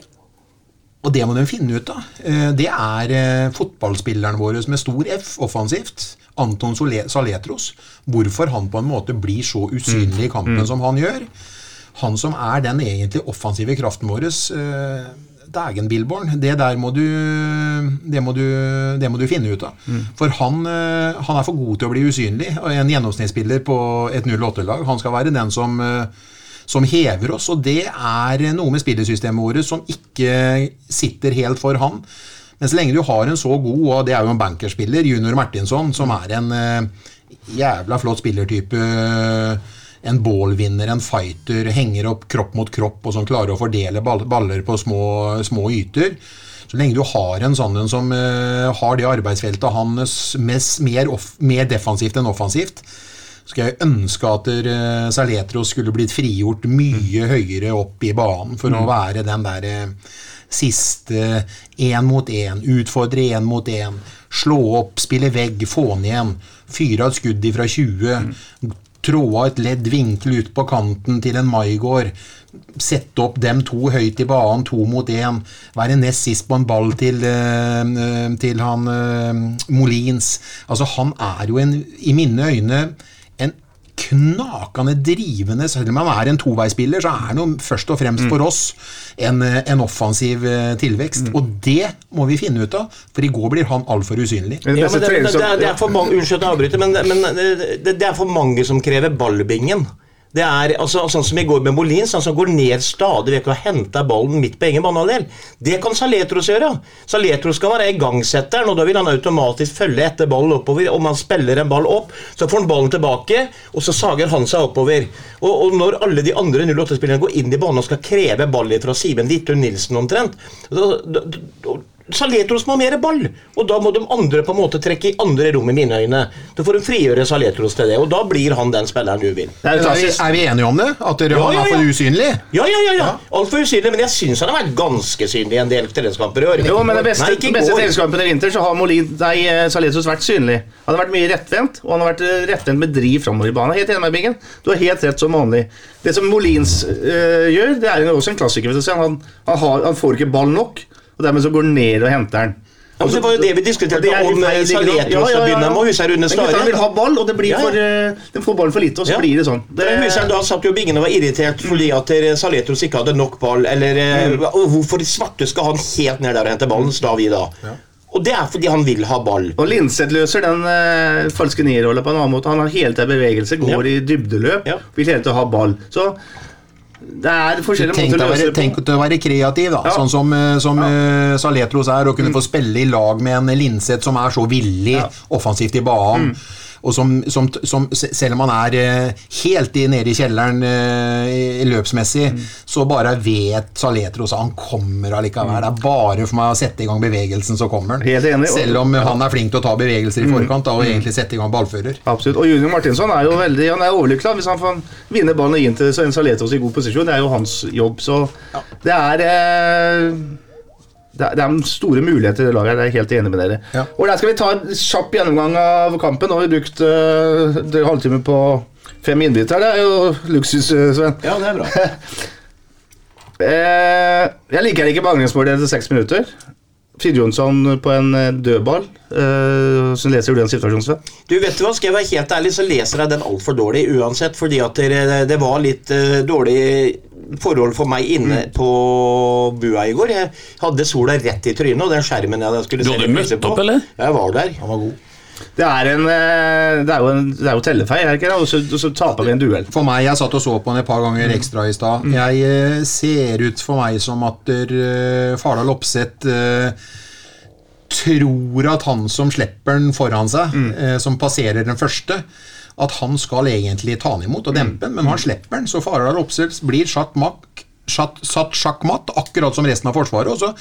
og det må de finne ut av. Eh, Det er eh, fotballspilleren vår med stor F offensivt. Anton Saletros. Hvorfor han på en måte blir så usynlig i kampen som han gjør. Han som er den egentlig offensive kraften vår. eh, Dægen Billborn, det der må du det må du, det må du finne ut av. For han, han er for god til å bli usynlig. En gjennomsnittsspiller på et 08-lag. Han skal være den som eh, som hever oss, og det er noe med spillesystemet vårt som ikke sitter helt for han. Men så lenge du har en så god, og det er jo en bankerspiller, Junior Martinsson, som er en eh, jævla flott spillertype, en ballvinner, en fighter, henger opp kropp mot kropp, og som klarer å fordele baller på små, små yter. Så lenge du har en sånn en som uh, har det arbeidsfeltet hans mer, off, mer defensivt enn offensivt, skal jeg ønske at uh, Saletros skulle blitt frigjort mye høyere opp i banen for å være den der eh, siste én mot én, utfordre én mot én, slå opp, spille vegg, få den igjen, fyre av et skudd ifra 20, trå av et ledd vinkel ut på kanten til en Maigård, sette opp dem to høyt i banen, to mot én, være nest sist på en ball til, eh, til han eh, Molins. Altså, han er jo en, i mine øyne knakende drivende Selv om han er en toveisspiller, så er han jo først og fremst for oss en, eh, en offensiv tilvekst. tilvekst. Og det må vi finne ut av, for i går blir han altfor usynlig. Ja, det, det, det, er, det er for mange Unnskyld at jeg avbryter, men, men det, det er for mange som krever ballbingen. Det er altså, Sånn som i går med Molins, han som går ned stadig vekk og henter ballen midt på egen banehalvdel. Det kan Saletros gjøre. Saletros skal være igangsetteren, og da vil han automatisk følge etter ballen oppover. Om han spiller en ball opp, så får han ballen tilbake, og så sager han seg oppover. Og, og når alle de andre 08-spillerne går inn i banen og skal kreve ball fra Simen Dittun Nilsen omtrent da, da, da, Saletros må ha mer ball, og da må de andre på en måte trekke i andre rom i mine øyne. Da får de frigjøre Saletros til det, og da blir han den spilleren du vil. Er Er vi, er vi enige om det? At dere, Ja, ja, ja, er for usynlig? Ja, ja, ja, ja. altfor usynlig, men jeg syns han har vært ganske synlig i en del treningskamper i år. Jo, men det beste, Nei, den i beste treningskampen i vinter så har Molin, nei, eh, Saletros vært synlig. Han har vært mye rettvendt, og han har vært eh, rettvendt med driv framover i banen. Helt enig med Bingen. Du har helt rett som vanlig. Det som Molins øh, gjør, det er jo også en klassiker. Han, han, har, han får ikke ball nok, og dermed så går han ned og henter den. Ja, men det var jo det vi diskuterte Det om, i eh? Saletros til å begynne med, Hussein Rune Men gutta vil ha ball, og det blir Ja, ja. for, eh, de får ballen for lite, og så Ja. blir det sånn. Det... Hussein da satt jo Bingen og var irritert fordi at eh, Saletros ikke hadde nok ball. Eller Mm. Hvorfor i svarte skal han helt ned der og hente ballen, sa vi da. Og det er fordi han vil ha ball. Og Linseth løser den eh, falske nierrolla på en annen måte. Han har hele tiden bevegelse, går Ja. i dybdeløp, Ja. vil hele tiden ha ball. Så det er forskjellige Tenk måter å løse det på. tenk å være kreativ, da. Ja. Sånn som, eh, som eh, Saletros er, å kunne få spille i lag med en Linseth som er så villig Ja. offensivt i banen. Og som, som, som selv om han er eh, helt i, nede i kjelleren eh, løpsmessig, mm. så bare vet Saletros at han kommer allikevel. Det er bare for meg å sette i gang bevegelsen, så kommer han. Helt enig. Selv om han er flink til å ta bevegelser i mm. forkant da, og mm. egentlig sette i gang ballfører. Absolutt. Og Junior Martinsson er jo veldig Han er overlykkelig hvis han får vinne ballen og gi den til Saletros i god posisjon. Det er jo hans jobb, så ja. det er eh, det er, store muligheter i laget. Jeg er helt enig med dere. Ja. Og Der skal vi ta en kjapp gjennomgang av kampen. Nå har vi brukt uh, en halvtime på fem innbyttere. Det er jo luksus, uh, Sven. Ja, det er bra. eh, jeg liker ikke baklengsmålet etter seks minutter. Fridjonsson på en dødball. Uh, så leser du den situasjonen, Sven? Du vet du hva, Skal jeg være helt ærlig, så leser jeg den altfor dårlig uansett. Fordi at det, det var litt uh, dårlig forhold for meg inne mm. på bua i går. Jeg hadde sola rett i trynet, og den skjermen jeg skulle se Du hadde møtt opp, eller? Jeg var der. Han var god. Det er, en, eh, det er, jo, en, det er jo tellefeil, er det ikke? Og så, og så taper vi en duell. For meg, Jeg satt og så på den et par ganger mm. ekstra i stad. Mm. Jeg eh, ser ut for meg som at der, uh, Fardal Opseth uh, tror at han som slipper den foran seg, mm. uh, som passerer den første at han skal egentlig ta han imot og dempe han, men han slipper han. Så Farar Opsel blir satt makk satt, sjakkmatt, akkurat som resten av Forsvaret. Og så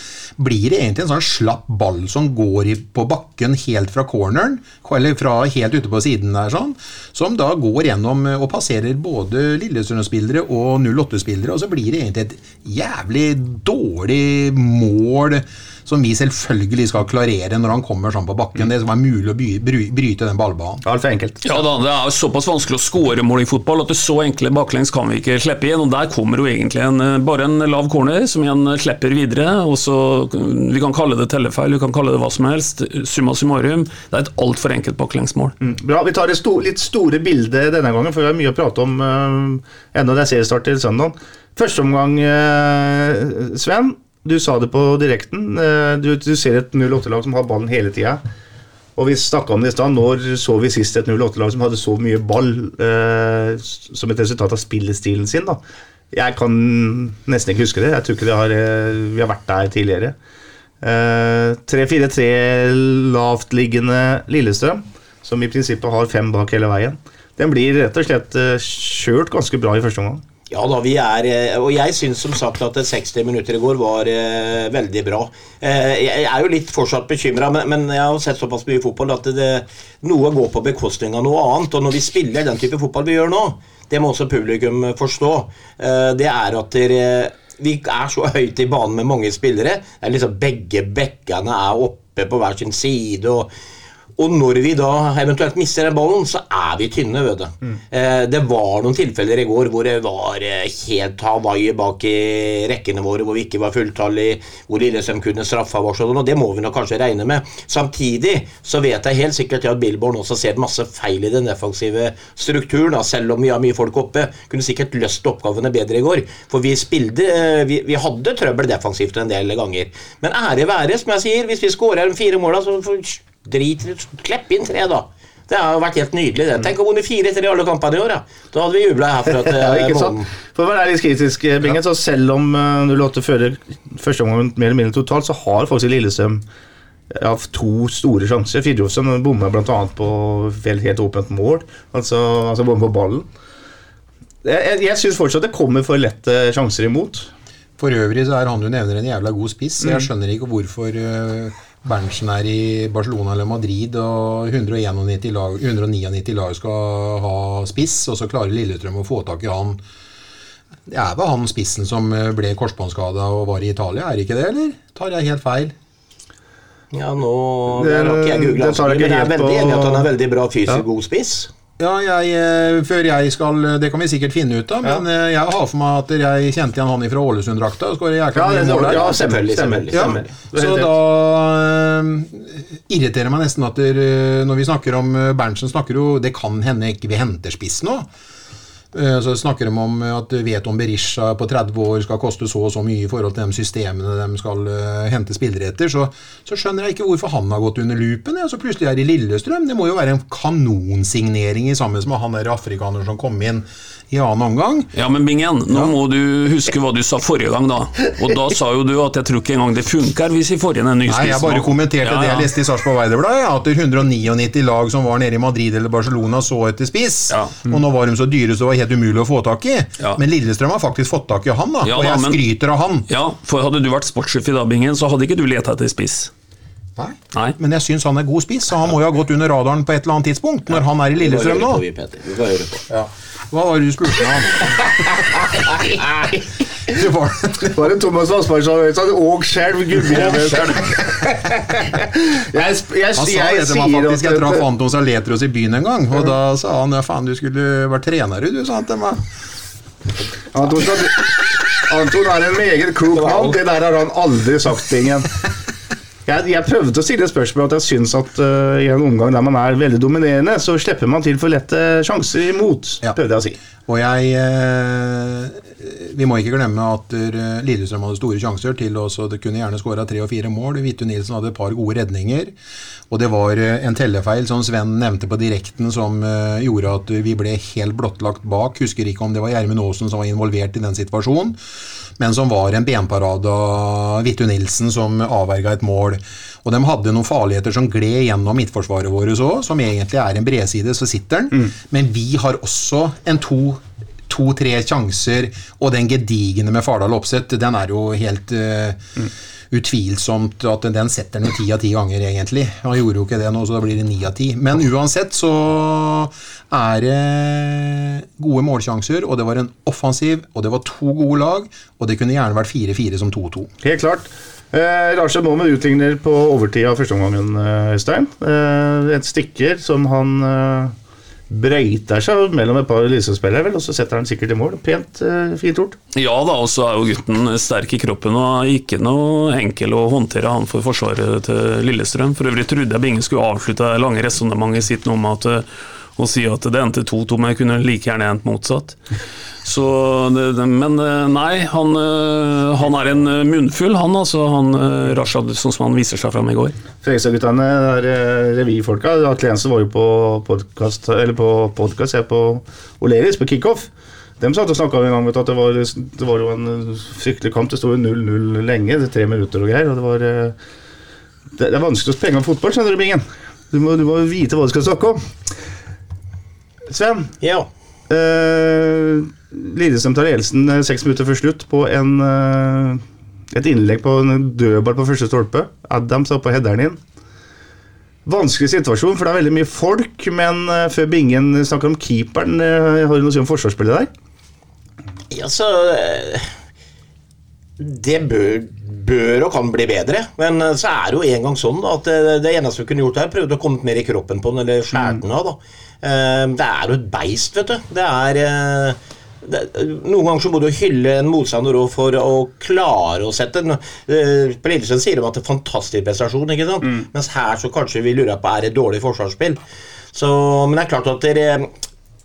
blir det egentlig en sånn slapp ball som går på bakken helt fra corneren, eller fra helt ute på siden der, sånn, som da går gjennom og passerer både Lillestrøm-spillere og 08-spillere. Og så blir det egentlig et jævlig dårlig mål som vi selvfølgelig skal klarere når han kommer sånn på bakken. Det som er mulig å bryte den ballbanen. Altfor enkelt. Ja da, Det er såpass vanskelig å skåre mål i fotball at det så enkle baklengs kan vi ikke slippe igjen. og Der kommer jo egentlig en, eh, bare en lav corner som igjen slipper videre. og så Vi kan kalle det tellefeil, vi kan kalle det hva som helst. Summa summarum. Det er et altfor enkelt baklengsmål. Mm, bra. Vi tar det sto, litt store bildet denne gangen, for vi har mye å prate om uh, enda det er seriestart til søndag. Første omgang, uh, Sven. Du sa det på direkten. Eh, du, du ser et 08-lag som har ballen hele tida. Og vi snakka om det i stad. Når så vi sist et 08-lag som hadde så mye ball eh, som et resultat av spillestilen sin? da? Jeg kan nesten ikke huske det. Jeg tror ikke har, eh, vi har vært der tidligere. Eh, 3-4-3 lavtliggende Lillestrøm, som i prinsippet har fem bak hele veien. Den blir rett og slett eh, kjørt ganske bra i første omgang. Ja da, vi er eh, Og jeg syns som sagt at 60 minutter i går var eh, veldig bra. Eh, jeg er jo litt fortsatt bekymra, men, men, jeg har sett såpass mye fotball at det, noe går på bekostning av noe annet. Og når vi spiller den type fotball vi gjør nå, det må også publikum forstå, eh, det er at dere vi er så høyt i banen med mange spillere. Det er liksom Begge bekkene er oppe på hver sin side. og og når vi da eventuelt mister den ballen, så er vi tynne. vet du. Mm. Eh, det var noen tilfeller i går hvor det var eh, helt Hawaii bak i rekkene våre, hvor vi ikke var fulltallige, hvor Lillesøm kunne straffa oss, og det må vi nok kanskje regne med. Samtidig så vet jeg helt sikkert at Billborn også ser masse feil i den defensive strukturen, da, selv om vi har mye folk oppe. Kunne sikkert løst oppgavene bedre i går, for vi spilte eh, vi, vi hadde trøbbel defensivt en del ganger. Men ære være, som jeg sier, hvis vi skårer fire måla, så Drit Klepp inn tre, da. Det har jo vært helt nydelig. det. Tenk å vunnet fire-tre i alle kampene i år. Da, da hadde vi jubla herfra til ja, ikke sant? For å være litt kritisk, eh, Bingen, så selv om du låter 08 fører første omgang mer eller mindre totalt, så har faktisk Lillestrøm ja, to store sjanser. Fridtjofsen bommer bl.a. på helt, helt åpent mål, altså, altså bommer på ballen. Jeg, jeg, jeg syns fortsatt det kommer for lette sjanser imot. For øvrig så er han du nevner en jævla god spiss. Jeg mm. skjønner ikke hvorfor uh, Berntsen er i Barcelona eller Madrid, og 191 lag, 199 lag skal ha spiss, og så klarer Lillestrøm å få tak i han. Det er vel han spissen som ble korsbåndskada og var i Italia, er det ikke det, eller? Tar jeg helt feil? Ja, nå har ikke jeg googla, men jeg er veldig enig at han er veldig bra fysisk ja. god spiss. Ja, jeg, eh, før jeg skal Det kan vi sikkert finne ut av, men ja. Eh, jeg har for meg at jeg kjente igjen han fra Ålesund-drakta. Ja, ja, selvfølgelig. selvfølgelig, selvfølgelig. Ja. Så da uh, irriterer meg nesten at der, når vi snakker om Berntsen snakker jo Det kan hende ikke vi henter spiss nå. Eh, så snakker de om at Veton Berisha på 30 år skal koste så og så mye i forhold til de systemene de skal uh, hente spillere etter. Så, så, skjønner jeg ikke hvorfor han har gått under loopen. Så plutselig er det Lillestrøm. Det må jo være en kanonsignering i sammen med han der afrikaneren som kom inn i annen omgang. Ja, men Bingen, nå må du huske hva du sa forrige gang, da. Og da sa jo du at jeg tror ikke engang det funker hvis vi får inn en ny Nei, jeg bare kommenterte Ja, det jeg leste i Sarpsborg Arbeiderblad, at det er 199 lag som var nede i Madrid eller Barcelona så etter spiss, Ja. og nå var de så dyre så det var helt umulig å få tak i. Ja. Men Lillestrøm har faktisk fått tak i han, da, Ja og da, jeg men- skryter av han. Ja, for hadde du vært sportssjef i dag, Bingen, så hadde ikke du leta etter spiss. Nei. Nei. Men jeg syns han er god spiss, så han må jo ha gått under radaren på et eller annet tidspunkt, når han er i Lillestrøm nå. Vi får høre på. Ja. Hva var det du spurte om? Det var Var det Thomas Vassberg som sa og skjelv? Jeg, Han sa det til meg faktisk. Jeg traff Anton Saletros i byen en gang, og da sa han ja faen, du skulle vært trener, du, sa han til meg. Anton, Anton er en meget klok mann. Det der har han aldri sagt, Bingen. Jeg, jeg prøvde å stille et spørsmål at jeg syns at uh, i en omgang der man er veldig dominerende, så slipper man til for lette sjanser imot, Ja. prøvde jeg å si. Og jeg uh, Vi må ikke glemme at uh, Lillestrøm hadde store sjanser til å kunne gjerne skåra tre og fire mål. Hvittu Nilsen hadde et par gode redninger. Og det var en tellefeil som Sven nevnte på direkten som gjorde at vi ble helt blottlagt bak. Husker ikke om det var Gjermund Aasen som var involvert i den situasjonen. Men som var en benparade av Vittu Nilsen som avverga et mål. Og de hadde noen farligheter som gled gjennom midtforsvaret vårt òg, som egentlig er en bredside, så sitter den. Men vi har også en to to-tre sjanser, og den gedigne med Fardal Opseth, den er jo helt eh, utvilsomt at den setter den ti av ti ganger, egentlig. Han gjorde jo ikke det nå, så da blir det ni av ti. Men uansett så er det gode målsjanser, og det var en offensiv, og det var to gode lag, og det kunne gjerne vært 4-4 som 2-2. Helt klart. Eh, Rashad Mohammed utligner på overtid av første omgangen, eh, Øystein. Eh, et stikker som han eh, brøyter seg mellom et par Lillestrøm-spillere, vel, og så setter han sikkert i mål. Pent, eh, fint gjort. Ja da, og så er jo gutten sterk i kroppen og ikke noe enkel å håndtere han for forsvaret til Lillestrøm. For øvrig trodde jeg Bingen skulle avslutte det lange resonnementet sitt med at eh, å si at det endte 2-2, men jeg kunne like gjerne endt motsatt. Så, men eh, nei, han, eh, han er en eh, munnfull, han altså. Han Rashad, sånn som han viser seg fram i går. Fredrikstad-guttene, revyfolka. Atle Jensen var jo på podkast, eller på podcast, jeg på Oleris, på kickoff. De satt og snakka en gang vet at det var, det var jo en fryktelig kamp. Det sto jo 0-0 lenge, tre minutter og greier. og Det var det, det er vanskelig å sprenge om fotball, skjønner du, Bingen. Du må, du må vite hva du skal snakke om. Sven, Ja. Uh, Lillestrøm tar ledelsen eh, seks minutter før slutt på en, uh, et innlegg på en dødball på første stolpe. Adams er oppå headeren inn. Vanskelig situasjon, for det er veldig mye folk, men uh, før Bingen snakker om keeperen, uh, har du noe å si om forsvarsspillet der? Ja, så eh, Det bør, bør og kan bli bedre. Men eh, så er det jo en gang sånn da, at det, det eneste vi kunne gjort her, prøvde å komme mer i kroppen på den, eller skjære den av. da. Eh, Det er jo et beist, vet du. Det er eh, det, noen ganger så må du hylle en motstander for å klare å sette den. Eh, På Lillesund sier de at det er fantastisk prestasjon, ikke sant? mens her så kanskje vi lurer på er det dårlig forsvarsspill. Så, men det er klart at dere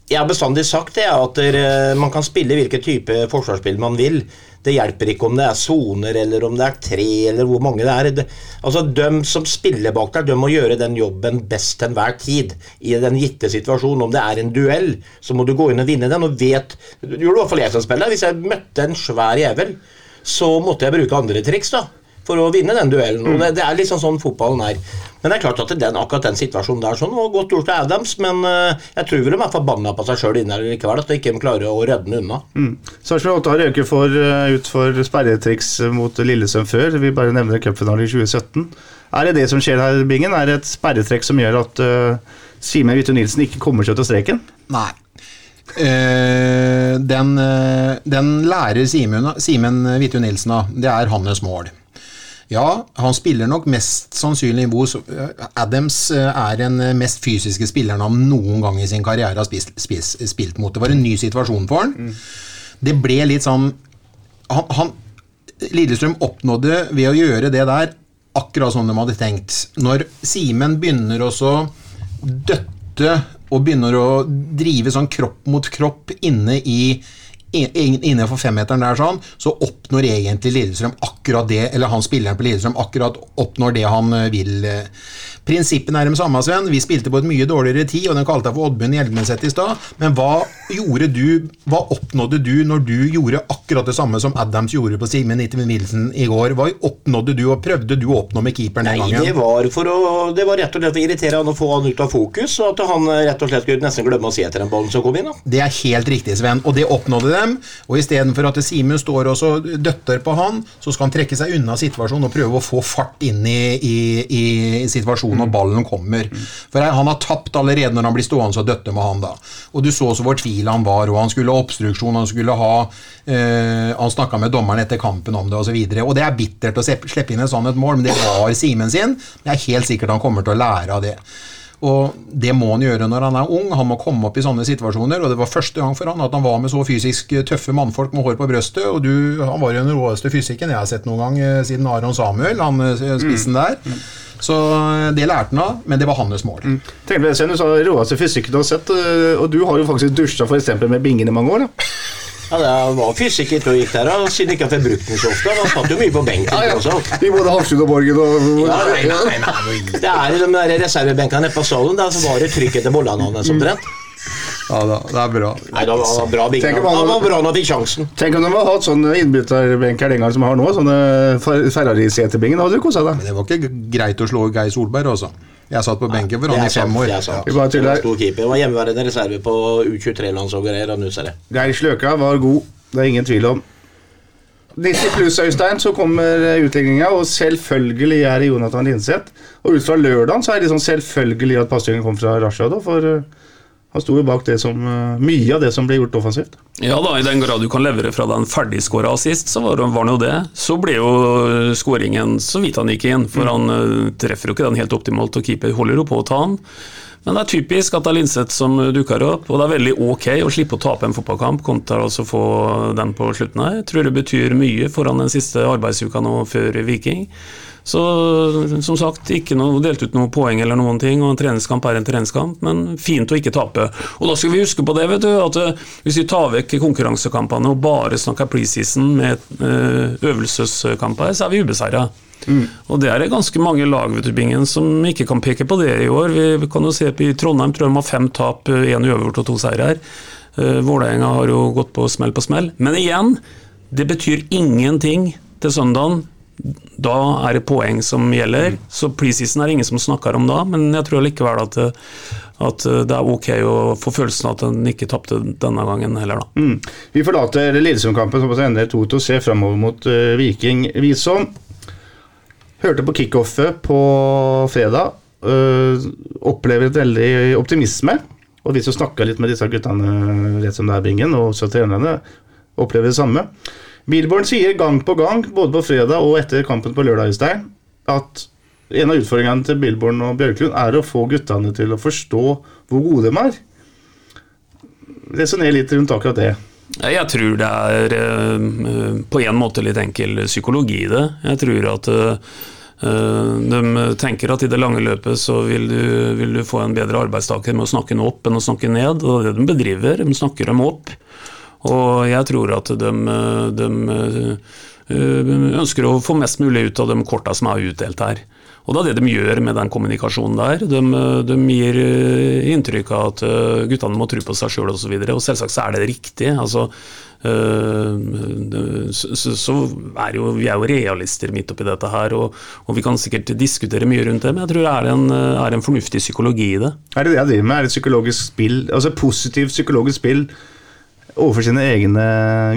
jeg har bestandig sagt det, at dere- man kan spille hvilken type forsvarsspill man vil. Det hjelper ikke om det er soner, eller om det er tre, eller hvor mange det er. Det, altså, De som spiller bak der, de må gjøre den jobben best til enhver tid. I den gitte situasjonen. Om det er en duell, så må du gå inn og vinne den. Og vet, det gjorde i hvert fall jeg som spiller. Hvis jeg møtte en svær jævel, så måtte jeg bruke andre triks. da for å vinne den duellen. og det, det er liksom sånn fotballen er. Men det er klart at den, akkurat den situasjonen der sånn var godt gjort av Adams, men eh, jeg tror vel de er forbanna på seg sjøl inne likevel, at de ikke klarer å redde den unna. Mm. Sarpsborg 8 har røket for, eh, ut for sperretriks mot Lillesøm før. Vi bare nevner cupfinalen i 2017. Er det det som skjer her, Bingen? Er det et sperretrekk som gjør at uh, Simen Vittu Nilsen ikke kommer seg til streken? Nei. Uh, den, uh, den lærer Simen, Hvitu Nilsen av. Det er hans mål. Ja, han spiller nok mest sannsynlig hvor Adams eh, er den mest fysiske spilleren han noen gang i sin karriere har spist, spist, spilt mot. Det var en ny situasjon for han. Det ble litt sånn han, han, Lillestrøm oppnådde ved å gjøre det der akkurat som de hadde tenkt. Når Simen begynner også å døtte og begynner å drive sånn kropp mot kropp inne i Innenfor femmeteren der sånn, så oppnår egentlig Lillestrøm akkurat det, eller han spilleren på Lillestrøm akkurat oppnår det han eh, vil eh, Prinsippene er de samme, Sven. Vi spilte på et mye dårligere tid, og den kalte deg for Oddbjørn Hjelmeset i stad. Men hva gjorde du, hva oppnådde du når du gjorde akkurat det samme som Adams gjorde på Simen Nittimen Wilson i går? Hva oppnådde du, og prøvde du å oppnå med keeperen den gangen? Nei, det var, for å, det var rett og slett å irritere han og få han ut av fokus, og at han rett og slett skulle nesten glemme å se etter den ballen som kom inn. da. Det er helt riktig, Sven, og det oppnådde dem. Og istedenfor at Simen står og så døtter på han, så skal han trekke seg unna situasjonen og prøve å få fart inn i, i, i situasjonen når ballen kommer. For han har tapt allerede når han blir stående og døtte med han da. Og du så så hvor tvil han var, og han skulle ha obstruksjon, han skulle ha eh, Han snakka med dommeren etter kampen om det, osv. Og, så og det er bittert å slippe inn et sånt et mål, men det var Simen sin. Jeg er helt sikkert han kommer til å lære av det. Og det må han gjøre når han er ung. Han må komme opp i sånne situasjoner. Og det var første gang for han at han var med så fysisk tøffe mannfolk med hår på brøstet. Og du, han var jo den råeste fysikken jeg har sett noen gang eh, siden Aron Samuel, han eh, spissen der. Så eh, det lærte han av, men det var hans mål. Tenk på det, Sven, Du sa råeste fysikken du har sett, øh, og du har jo faktisk dusja eksempel med bingen i mange år. da. Ja, Det var fysikk ikke og gikk der, og siden ikke jeg brukte brukt den så ofte. Han satt jo mye på benken også. I både Hafrsund og Borgen og Ja, nei, nei, nei. Det er jo de reservebenkene nede på salen, der så var det trykk etter bollene hans omtrent. Ja da, det er bra. Nei, det var bra big. Tenk om han- var bra når han fikk sjansen. Tenk om de hadde hatt sånne innbytterbenker den gangen som de har nå. Sånne Fer- Ferrari-seterbingen. Da hadde du kosa deg. Men det var ikke greit å slå Geir Solberg, altså. Jeg satt på benken for Det han er i fem år. Det er sant. Vi bare Det var tuller. stor keeper. Det var hjemmeværende reserve på U23-landslag og greier. og nå ser. Geir Sløka var god, det er ingen tvil om. 90 pluss, Øystein, så kommer utligninga, og selvfølgelig er det Jonathan Linseth. Og ut fra lørdagen så er det liksom selvfølgelig at pasningen kom fra Rashad, da, for eh, han sto jo bak det som, eh, mye av det som ble gjort offensivt. Ja da, i den grad du kan levere fra den ferdigskåra assist, så var, var det jo det. Så ble jo skåringen så vidt han gikk inn, for han eh, treffer jo ikke den helt optimalt, og keeper holder jo på å ta han. Men det er typisk at det er Linseth som dukker opp, og det er veldig ok å slippe å tape en fotballkamp kontra å få den på slutten her. Jeg tror det betyr mye foran den siste arbeidsuka nå før Viking. Så som sagt, ikke noe, delt ut noen poeng eller noen ting, og en treningskamp er en treningskamp, men fint å ikke tape. Og da skal vi huske på det, vet du, at eh, hvis vi tar vekk konkurransekampene og bare snakker preseason med eh, øvelseskamper, så er vi ubeseira. Og det er det ganske mange lag vet du, Bingen, som ikke kan peke på det i år. Vi kan jo se på I Trondheim tror de har fem tap, én uavgjort og to seirer. Uh, Vålerenga har jo gått på smell på smell. Men igjen, det betyr ingenting til søndagen. Da er det poeng som gjelder. Så preseason er det ingen som snakker om da, men jeg tror likevel at, at det er ok å få følelsen av at en ikke tapte denne gangen heller, da. Mm. Vi forlater Lillesund-kampen som ender 2-2 og ser framover mot uh, Viking Visom. Hørte på kickoffet på fredag. Uh, opplever et veldig optimisme. Og vi som snakka litt med disse guttene rett som det er bingen, og også trenerne, opplever det samme. Billborn sier gang på gang, både på fredag og etter kampen på lørdag, Øystein, at en av utfordringene til Milborn og Bjørklund er å få guttene til å forstå hvor gode de er. Resonner litt rundt akkurat det. Jeg tror det er eh, på en måte litt enkel psykologi i det. Jeg tror at eh, de tenker at i det lange løpet så vil du, vil du få en bedre arbeidstaker med å snakke den opp enn å snakke ned. Og det de bedriver, de snakker dem opp. Og jeg tror at de, de eh, ønsker å få mest mulig ut av de korta som er utdelt her. Og det er det de gjør med den kommunikasjonen der. De, de gir eh, inntrykk av at eh, guttene må tro på seg sjøl osv. Og, så og selvsagt så er det riktig. Altså, eh, så er jo, vi er jo realister midt oppi dette her, og, og vi kan sikkert diskutere mye rundt det, men jeg tror det er en, er en fornuftig psykologi i det. Er det det jeg driver med? Er det psykologisk spill, altså positivt psykologisk spill overfor sine egne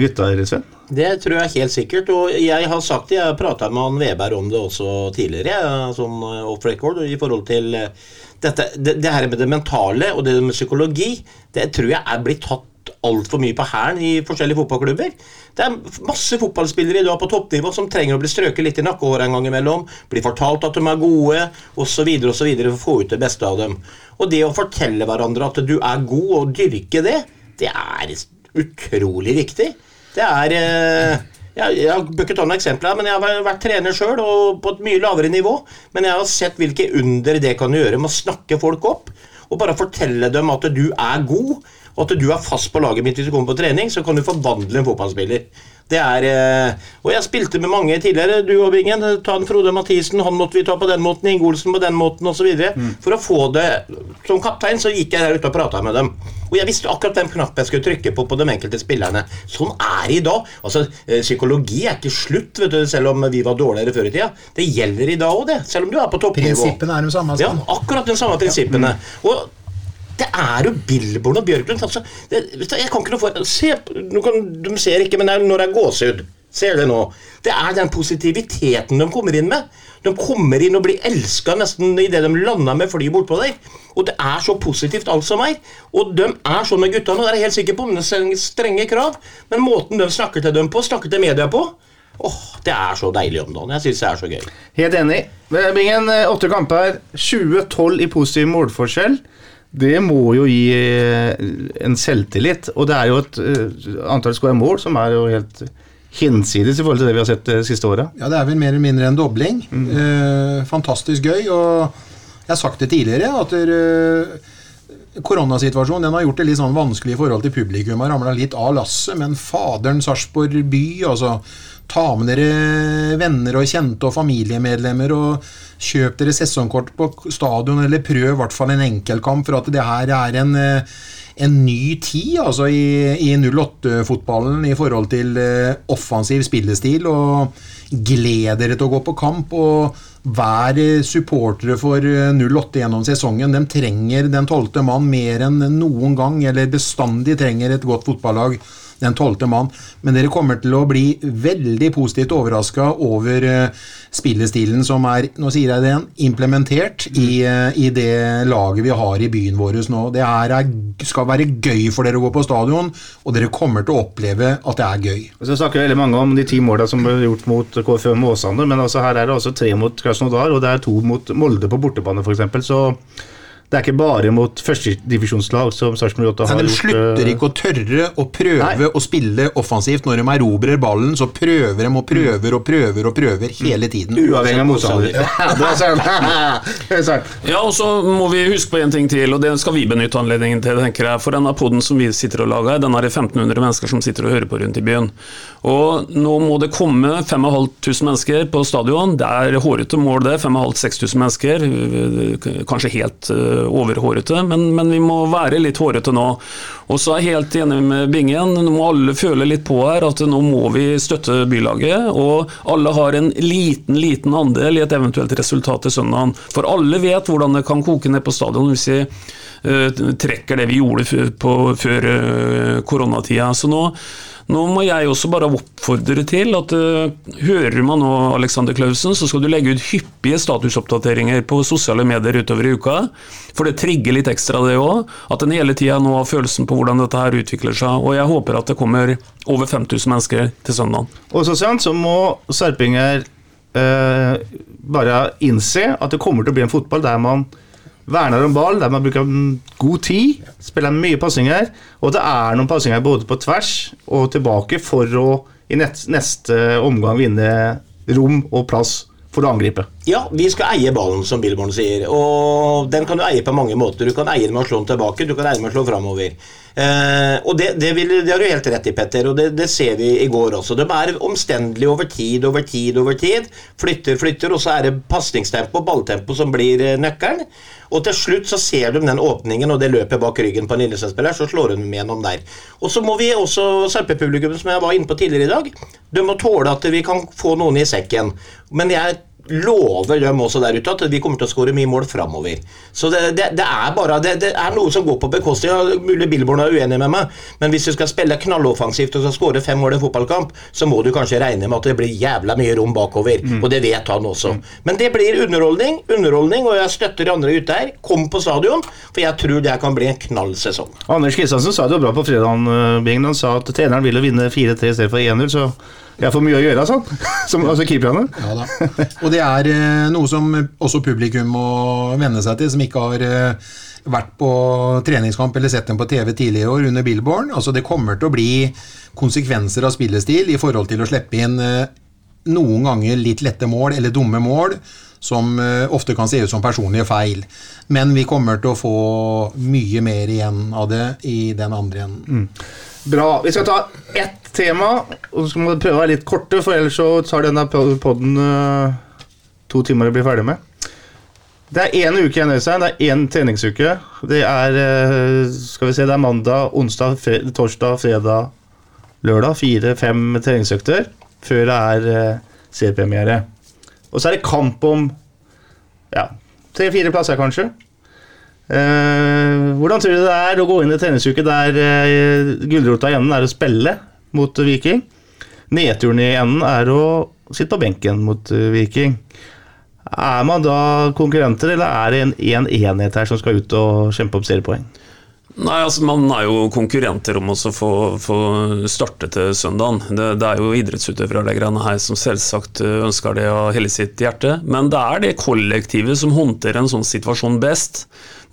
gutter, Sven? Det tror jeg helt sikkert. Og jeg har sagt det, jeg prata med han Veberg om det også tidligere, sånn eh, off record, i forhold til eh, dette, det, det her med det mentale og det med psykologi. Det tror jeg er blitt tatt altfor mye på hælen i forskjellige fotballklubber. Det er masse fotballspillere i dag på toppnivå som trenger å bli strøket litt i nakkehåret en gang imellom. Bli fortalt at de er gode, osv., osv. for å få ut det beste av dem. Og det å fortelle hverandre at du er god, og dyrke det, det er utrolig viktig. Det er eh, jeg, jeg ikke ta noen eksempler, men jeg har vært trener sjøl, og på et mye lavere nivå. Men jeg har sett hvilke under det kan gjøre med å snakke folk opp. Og bare fortelle dem at du er god, og at du er fast på laget mitt hvis du kommer på trening, så kan du forvandle en fotballspiller. Det er, eh, og jeg spilte med mange tidligere, du og Bingen. Ta en Frode Mathisen, han måtte vi ta på den måten, Ingolsen på den måten osv. Mm. For å få det Som kaptein så gikk jeg der ute og prata med dem. Og jeg visste akkurat hvem knapp jeg skulle trykke på på de enkelte spillerne. Sånn er det i dag. Altså, eh, Psykologi er ikke slutt, vet du, selv om vi var dårligere før i tida. Det gjelder i dag òg, det. Selv om du er på toppnivå. Prinsippene er de samme. Ja, akkurat de samme prinsippene. Og det er jo Billborn og Bjørklund. Altså, det, jeg kan ikke noe for Se, nå kan, De ser ikke, men når det er gåsehud. Ser det nå. Det er den positiviteten de kommer inn med. De kommer inn og blir elska nesten idet de lander med flyet bortpå der. Og det er så positivt alt som er. Og de er sånn med guttene, og det er jeg helt sikker på, men det er strenge krav. Men måten de snakker til dem på, snakker til media på, åh, det er så deilig om dagen. Jeg syns det er så gøy. Helt enig. Bingen, eh, åtte kamper, 20-12 i positiv målforskjell. Det må jo gi eh, en selvtillit. Og det er jo et eh, antall skåra mål som er jo helt hinsides i forhold til det vi har sett det siste året. Ja, det er vel mer eller mindre en dobling. Eh, fantastisk gøy. Og jeg har sagt det tidligere, at eh, koronasituasjonen den har gjort det litt sånn vanskelig i forhold til publikum. Har ramla litt av lasset, men faderen Sarpsborg by, altså. Ta med dere venner og kjente og familiemedlemmer, og kjøp dere sesongkort på stadion, eller prøv i hvert fall en enkeltkamp, for at det her er en eh, en ny tid altså i, i 08-fotballen i forhold til eh, offensiv spillestil. og Gled dere til å gå på kamp. og Vær eh, supportere for eh, 08 gjennom sesongen. De trenger den tolvte mann mer enn noen gang, eller bestandig trenger et godt fotballag den tolvte mann. Men dere kommer til å bli veldig positivt overraska over eh, spillestilen som er nå sier jeg det igjen, implementert i, eh, i det laget vi har i byen vår nå. Det er, er, skal være gøy for dere å gå på stadion, og dere kommer til å oppleve at det er gøy. Så snakker veldig mange om de ti måla som ble gjort mot KFM Åsane, men altså her er det altså tre mot Krasnodar, og det er to mot Molde på bortebane, f.eks. Så det er ikke bare mot førstedivisjonslag som Sarpsborg 8 har Men de gjort slutter eh, ikke å tørre å prøve Nei. å spille offensivt. Når de erobrer ballen, så prøver de og prøver og prøver og prøver hele tiden. Uavhengig av motstander. Ja, og så må vi huske på en ting til, og det skal vi benytte anledningen til. tenker jeg. For denne poden som vi sitter og lager, den er det 1500 mennesker som sitter og hører på rundt i byen. Og nå må det komme 5500 mennesker på stadion. Det er hårete mål, det. 5500-6000 mennesker. Kanskje helt eh, overhårete, men, men vi må være litt hårete nå. Og så er jeg helt enig med Bingen. Nå må alle føle litt på her at nå må vi støtte bylaget. Og alle har en liten, liten andel i et eventuelt resultat til søndagen. For alle vet hvordan det kan koke ned på stadion hvis vi uh, trekker det vi gjorde på, før uh, koronatida. Så nå, nå må jeg også bare oppfordre til at eh, hører man nå Alexander Klausen, så skal du legge ut hyppige statusoppdateringer på sosiale medier utover i uka. For det trigger litt ekstra det òg. At en hele tida nå har følelsen på hvordan dette her utvikler seg. Og jeg håper at det kommer over 5000 mennesker til søndag. Og så sent så må Serpinger eh, bare innse at det kommer til å bli en fotball der man verner om ball, der man bruker god tid, spiller mye passinger, og det er noen passinger både på tvers og tilbake for å i neste omgang vinne rom og plass for å angripe. Ja, vi skal eie ballen, som Billborn sier. Og den kan du eie på mange måter. Du kan eie den med å slå den tilbake, du kan eie den med å slå framover. Eh, og det, det, vil, det har du helt rett i, Petter, og det, det ser vi i går også. De er omstendelige over tid, over tid, over tid. Flytter, flytter, og så er det pasningstempo, balltempo, som blir eh, nøkkelen. Og til slutt så ser de den åpningen og det løpet bak ryggen på en Lillesand-spiller, så slår de gjennom der. Og så må vi også, Sarpe-publikum, som jeg var inne på tidligere i dag, de må tåle at vi kan få noen i sekken. Men jeg lover dem også der ute at vi kommer til å skåre mye mål framover. Så det, det, det er bare det, det er noe som går på bekostning av Mulig Billborn er uenig med meg, men hvis du skal spille knalloffensivt og skal skåre fem mål i en fotballkamp, så må du kanskje regne med at det blir jævla mye rom bakover. Og det vet han også. Men det blir underholdning, underholdning, og jeg støtter de andre ute her. Kom på stadion, for jeg tror det kan bli en knallsesong. Anders Kristiansen sa det jo bra på fredag, Bingen. Han sa at treneren ville vinne 4-3 i stedet for 1-0, så jeg får mye å gjøre, sånn. Som, altså keeperne. Ja da. Og det er eh, noe som også publikum må venne seg til, som ikke har eh, vært på treningskamp eller sett dem på TV tidligere i år under Billborn. Altså Det kommer til å bli konsekvenser av spillestil i forhold til å slippe inn eh, noen ganger litt lette mål eller dumme mål, som ofte kan se ut som personlige feil. Men vi kommer til å få mye mer igjen av det i den andre enden. Bra. Vi skal ta ett tema, og så skal vi prøve å være litt korte, for ellers så tar denne poden to timer å bli ferdig med. Det er én uke igjen, Øystein. Det er én treningsuke. Det er uh, skal vi se, det er mandag, onsdag, fre torsdag, fredag, lørdag. Fire-fem treningsøkter før det er uh, seriepremiere. Og så er det kamp om ja, tre-fire plasser, kanskje. Eh, hvordan tror du det er å gå inn i treningsuke der uh, gulrota i enden er å spille mot Viking? Nedturen i enden er å sitte på benken mot eh, Viking. Er man da konkurrenter, eller er det en, en enhet her som skal ut og kjempe opp seriepoeng? Nei, altså Man er jo konkurrenter om å få, få starte til søndagen. Det, det er jo idrettsutøvere det greiene her som selvsagt ønsker det av hele sitt hjerte. Men det er det kollektivet som håndterer en sånn situasjon best.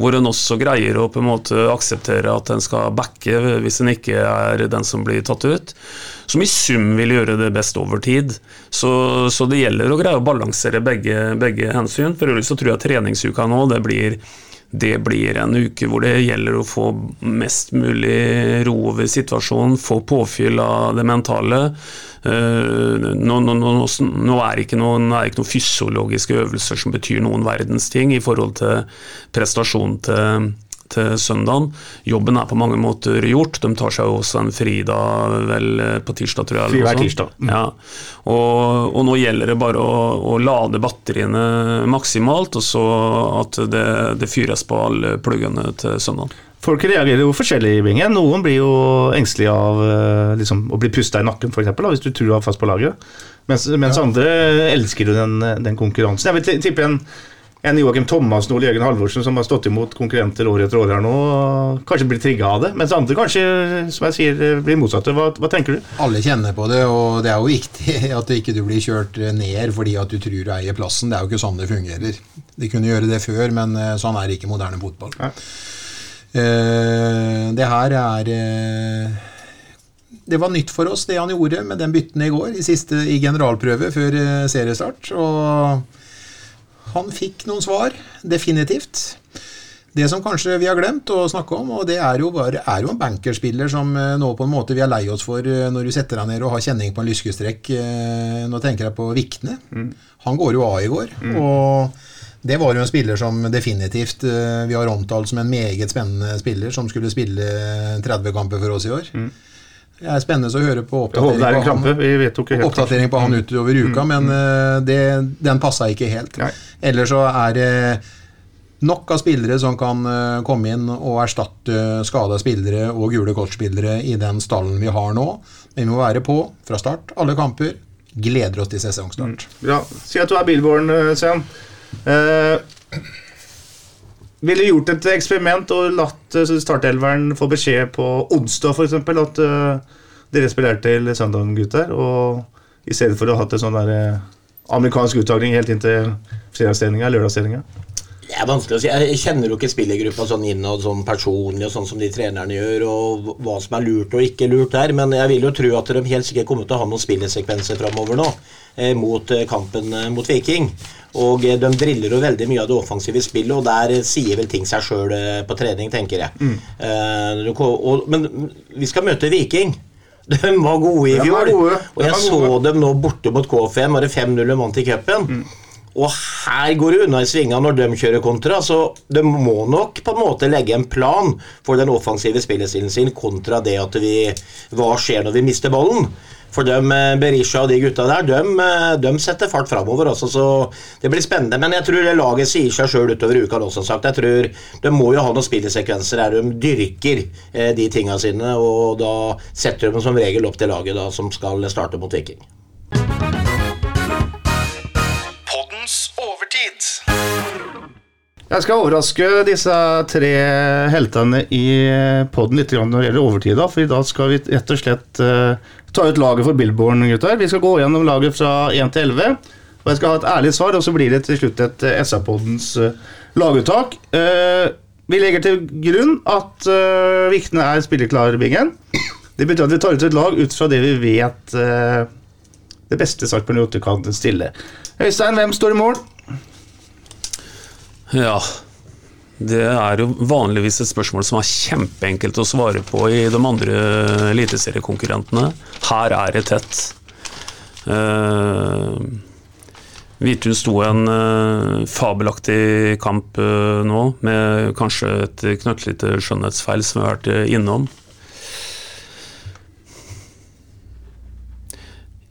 Hvor en også greier å på en måte akseptere at en skal backe hvis en ikke er den som blir tatt ut. Som i sum vil gjøre det best over tid. Så, så det gjelder å greie å balansere begge, begge hensyn. For øvrig så tror jeg treningsuka nå det blir det blir en uke hvor det gjelder å få mest mulig ro over situasjonen, få påfyll av det mentale. Nå, nå, nå, nå er det ikke noen, ikke noen fysiologiske øvelser som betyr noen verdens ting i forhold til prestasjon til til søndagen. Jobben er på mange måter gjort. De tar seg også en fridag vel på tirsdag, tror jeg. Fri hver tirsdag. Mm. Ja. Og, og, nå gjelder det bare å, å, lade batteriene maksimalt, og så at det, det fyres på alle pluggene til søndagen. Folk reagerer jo forskjellig i bingen. Noen blir jo engstelige av liksom, å bli pusta i nakken, f.eks., hvis du tror du har fast på laget. Mens, mens ja. andre elsker den, den konkurransen. Jeg vil tippe en en Joakim Thomassen og Ole Jørgen Halvorsen som har stått imot konkurrenter år etter år her nå, kanskje blir trigga av det. Mens andre kanskje, som jeg sier, blir motsatte. Hva, hva, tenker du? Alle kjenner på det, og det er jo viktig at ikke du blir kjørt ned fordi at du tror du eier plassen. Det er jo ikke sånn det fungerer. De kunne gjøre det før, men sånn er ikke moderne fotball. Ja. Uh, det her er uh, det var nytt for oss, det han gjorde med den bytten i går, i siste i generalprøve før seriestart. Og han fikk noen svar, definitivt. Det som kanskje vi har glemt å snakke om, og det er jo, bare, er jo en bankerspiller som eh, nå på en måte vi er lei oss for eh, når du setter deg ned og har kjenning på en lyskestrekk. Eh, nå tenker jeg på Vikne. Mm. Han går jo av i går. Mm. og det var jo en spiller som definitivt vi har omtalt som en meget spennende spiller, som skulle spille 30 kamper for oss i år. Mm. Det er spennende å høre på oppdatering, på, han, oppdatering på han utover uka, mm. men uh, det, den passa ikke helt. Ellers så er det nok av spillere som kan uh, komme inn og erstatte skada spillere og gule kortspillere i den stallen vi har nå. Men vi må være på fra start, alle kamper. Gleder oss til sesongstart. Mm. Bra. Si at du er Billborn, Sean. Uh, ville gjort et eksperiment og latt uh, startelveren få beskjed på onsdag f.eks. at uh, dere spiller til søndagen, gutter, og i stedet for å ha hatt en sånn der, uh, amerikansk uttagning helt inn til fredagsstillinga. Det er vanskelig å si. Jeg kjenner jo ikke spillergruppa sånn innad sånn personlig, og sånn som de trenerne gjør, og hva som er lurt og ikke lurt der. Men jeg vil jo tro at de helt sikkert kommer til å ha noen spillesekvenser framover nå eh, mot kampen mot Viking. Og eh, de driller jo veldig mye av det offensive spillet, og der eh, sier vel ting seg sjøl eh, på trening, tenker jeg. Mm. Uh, og, men vi skal møte Viking. De var gode i fjor. Og jeg så dem nå borte mot K5, var det 5-0 vant i cupen. Mm. Og her går det unna i svinga når de kjører kontra, så de må nok på en måte legge en plan for den offensive spillestilen sin kontra det at vi Hva skjer når vi mister ballen? For de, eh, Berisha og de gutta der, de, eh, de setter fart framover. Også, så det blir spennende. Men jeg tror laget sier seg sjøl utover uka også, sagt. Jeg tror De må jo ha noen spillesekvenser der de dyrker eh, de tinga sine, og da setter de som regel opp til laget da, som skal starte mot Viking. Poddens overtid. Jeg skal overraske disse tre heltene i poden litt når det gjelder overtid. For i dag skal vi rett og slett ta ut laget for Billborn, gutter. Vi skal gå gjennom laget fra 1 til 11. Og jeg skal ha et ærlig svar, og så blir det til slutt et uh, SA-poddens uh, laguttak. vi legger til grunn at viktene er spilleklar, Bingen. Det betyr at vi tar ut et lag ut fra det vi vet det beste Sarpsborg 8 kan stille. Øystein, hvem står i mål? Ja Det er jo vanligvis et spørsmål som er kjempeenkelt å svare på i de andre eliteseriekonkurrentene. Her er det tett. Uh, Vitus sto en uh, fabelaktig kamp uh, nå, med kanskje et knøttlite skjønnhetsfeil som vi har vært innom.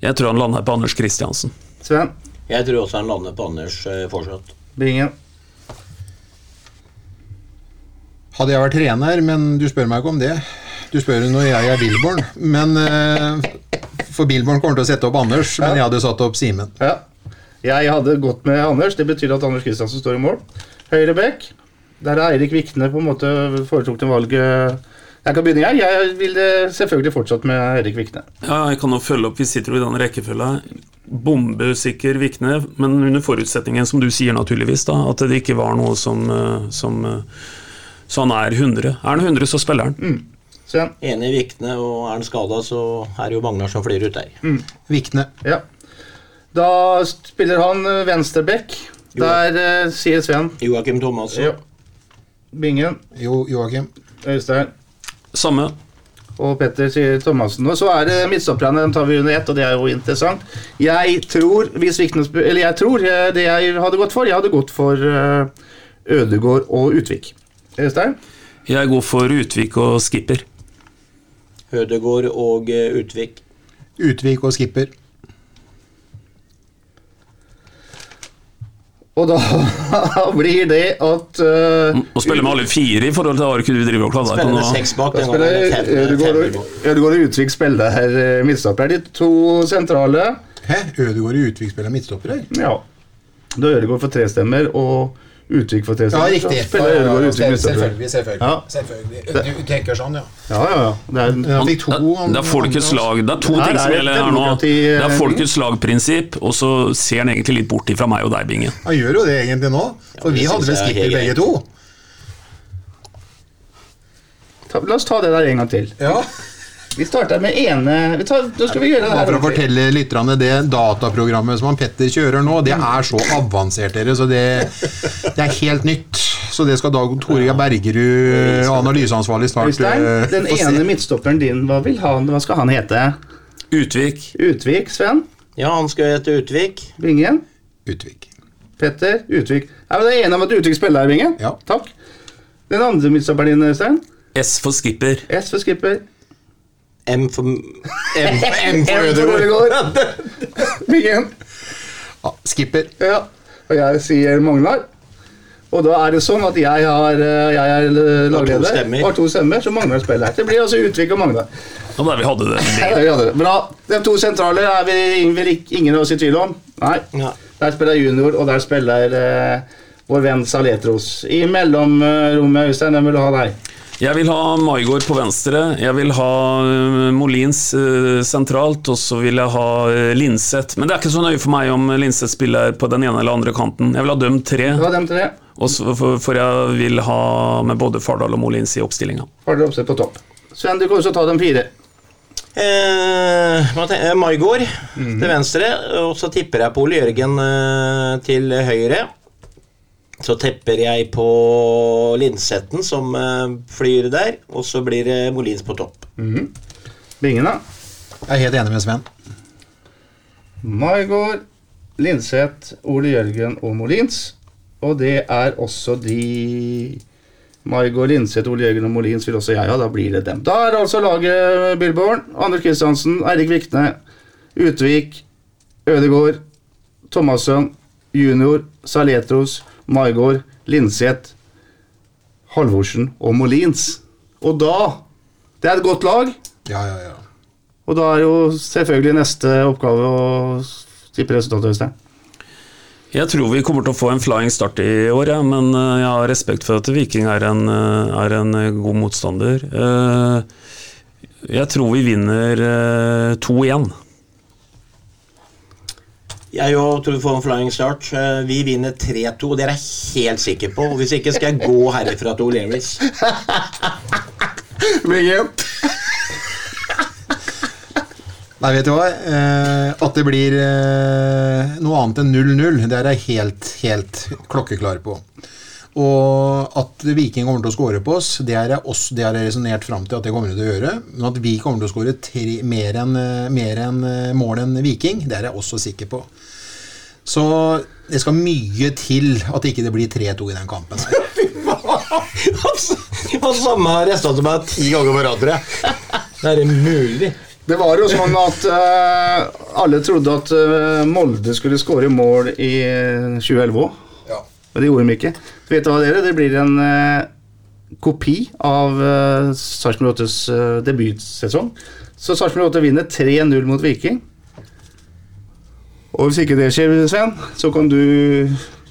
Jeg tror han lander på Anders Kristiansen. Sven. Jeg tror også han lander på Anders eh, fortsatt. Bingen. Hadde jeg vært trener, men du spør meg ikke om det. Du spør når jeg er Billborn. Men eh, For Billborn kommer til å sette opp Anders, men jeg hadde satt opp Simen. Ja. Jeg hadde gått med Anders. Det betyr at Anders Kristiansen står i mål. Høyre bekk. Der er Eirik Vikne på en måte foretrukne valget. Jeg kan begynne, jeg. Jeg ville selvfølgelig fortsatt med Eirik Vikne. Ja, jeg kan jo følge opp, Vi sitter jo i den rekkefølga. Bombesikker Vikne, men under forutsetningen, som du sier naturligvis, da, at det ikke var noe som, eh, som eh, Så han er 100. Er han 100, så spiller han. Sven. Enig i Vikne, og er han skada, så er det jo Magnar som flyr ut der. Vikne. Ja. Da spiller han venstreback. Der eh, sier Sven. Joakim Thomassen. Ja. Bingen. Jo, Joakim. Øystein. Samme. Og Petter sier Thomassen. Og så er det midtstopperne, dem tar vi under ett, og det er jo interessant. Jeg tror, hvis Vikne Eller jeg tror eh, det jeg hadde gått for, jeg hadde gått for eh, Ødegård og Utvik. Øystein? Jeg går for Utvik og skipper. Hødegård og eh, Utvik. Utvik og skipper. Og da blir det at uh, Å spille med alle fire i forhold til Arku du driver og kladder på Spiller nå. bak. da spiller og, Utvik spiller her eh, midtstopper. De to sentrale. Hæ? Ødegaard og Utvik spiller midtstopper her? Ja. Da Ødegård får tre stemmer, og Utvik for tre Ja, riktig. Spiller Ødegård og Utvik midtstopper. Selvfølgelig. selvfølgelig. Ja. selvfølgelig. Du tenker sånn, ja. Ja, ja, ja. Det er, ja. fikk to. Det, det er folkets lag. Det er to ting som gjelder her nå. Det er eh, folkets lag-prinsipp, og så ser han egentlig litt bort ifra meg og deg, Binge. Han gjør jo det egentlig nå. For vi hadde vel er skipper begge to. la oss ta det der en gang til. Ja. Vi starter med ene vi tar, Nå skal vi gjøre det her. for å fortelle lytterne det dataprogrammet som han Petter kjører nå, det er så avansert, dere, så det, det er helt nytt. Så det skal Dag Tore Bergerud, analyseansvarlig, snart Øystein, eh, den ene midtstopperen din, hva, vil han, hva skal han hete? Utvik. Utvik, Sven? Ja, han skal hete Utvik. Vingen? Utvik. Petter? Utvik. Er vi enige om at Utvik spiller her, Vingen? Ja. Takk. Den andre midtstopperen din, Øystein? S for skipper. S for skipper. M for, M, M for Ødegaard. Ja, skipper. Ja. Og jeg sier Magnar. Og da er det sånn at jeg, har, eh, jeg er eh, lagleder. stemmer. Har to stemmer, så Magnar spiller. Det blir altså Utvik og Magnar. Og der vi hadde det. Ja, vi hadde det. Bra. De to sentrale er vi ingen av oss i tvil om. Nei. Ja. Der spiller junior, og der spiller eh, vår venn Saletros. I mellomrommet, Øystein, hvem vil du ha deg? Jeg vil ha Maigård på venstre, jeg vil ha øh, Molins øh, sentralt, og så vil jeg ha øh, Linseth. Men det er ikke så nøye for meg om Linseth spiller på den ene eller andre kanten. Jeg vil ha dem tre, dem og så for, for jeg vil ha med både Fardal og Molins i oppstillinga. Fardal oppsett på topp. Sven, du kan også ta dem fire. Eh, Maigård mm -hmm. Til venstre, og så tipper jeg på Ole Jørgen eh, til høyre. Så tepper jeg på Linsetten, som eh, flyr der, og så blir det Molins på topp. Bingen, da. Jeg er helt enig med Sven. Maigård, Linseth, Ole Jørgen og Molins. Og det er også de Maigård, Linseth, Ole Jørgen og Molins vil også jeg ha. Da blir det dem. Da er altså laget Billborn. Anders Kristiansen, Eirik Vikne, Utvik, Ødegård, Thomasson, Junior, Saletros, Maigård, Linseth, Halvorsen og Molins. Og da Det er et godt lag. Ja, ja, ja. Og da er jo selvfølgelig neste oppgave å tippe resultatet, Øystein. Jeg tror vi kommer til å få en flying start i år, ja, men øh, jeg har respekt for at Viking er en, øh, er en øh, god motstander. Eh, Jeg tror vi vinner øh, 2-1. Jeg òg tror vi får en flying start. Eh, Vi vinner 3-2, og det er jeg helt sikker på. Hvis ikke skal jeg gå herifra til O'Learys. Nei, vet du hva? Eh, at det blir eh, noe annet enn 0-0, det er jeg helt, helt klokkeklar på. Og at Viking kommer til å skåre på oss, det har jeg, også- det jeg resonnert fram til at det kommer de til å gjøre. Men at vi kommer til å skåre mer enn eh, mer enn, eh, mål enn Viking, det er jeg også sikker på. Så det skal mye til at ikke det blir 3-2 i den kampen. Og Han samme har resta til meg ti ganger på rad, tror jeg. Det er umulig. mulig. Det var jo sånn at uh, alle trodde at uh, Molde skulle skåre mål i eh, 2011 òg, Ja. men det gjorde de ikke. Vet du hva, dere? Det blir en eh, kopi av uh, Sarpsborg 8s eh, debutsesong. Så Sarpsborg 8 vinner 3-0 mot Viking. Og hvis ikke det skjer, Sven, så kan du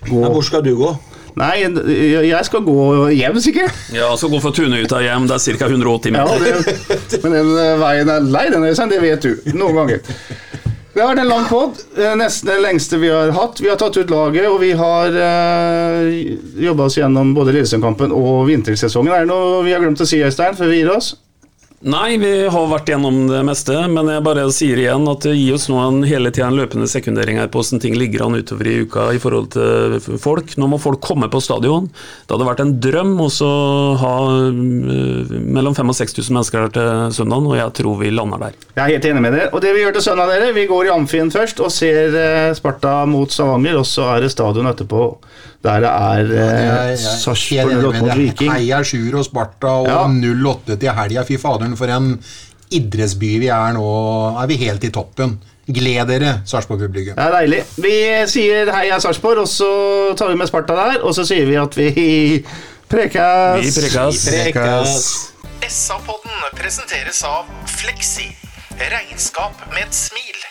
gå Ja, hvor skal du gå? Nei, jeg skal gå hjem, sikkert. Ja, så gå for Tunehytta hjem, det er ca. 180 Ja, meter. det, men den eh, veien er lei, den Øystein, det vet du. Noen ganger. Det har vært en lang pod, nesten det lengste vi har hatt. Vi har tatt ut laget, og vi har eh, jobba oss gjennom både Lillestrøm-kampen og vintersesongen. Er det noe vi har glemt å si, Øystein, før vi gir oss? Nei, vi har vært gjennom det meste, men jeg bare sier igjen at gi oss nå en hele tida en løpende sekundering her på hvordan ting ligger an utover i uka i forhold til folk. Nå må folk komme på stadion. Det hadde vært en drøm å ha eh, mellom 5000 og 6000 mennesker her til søndagen, og jeg tror vi lander der. Jeg er helt enig med dere. Og det vi gjør til søndag, dere, vi går i Amfien først og ser eh, Sparta mot Stavanger, og så er det stadion etterpå. Der det er jeg, Sarpsborg 08 mot Viking. Heia Sjur og Sparta og Ja. 0-8 til helga. Fy faderen, for en idrettsby vi er nå. Er vi helt i toppen. Gled dere, Sarpsborg-publikum. Det er deilig. Vi sier heia Sarpsborg, og så tar vi med Sparta der, og så sier vi at vi prekas. Vi prekas. Prekas. SA-podden presenteres av Fleksi. Regnskap med et smil.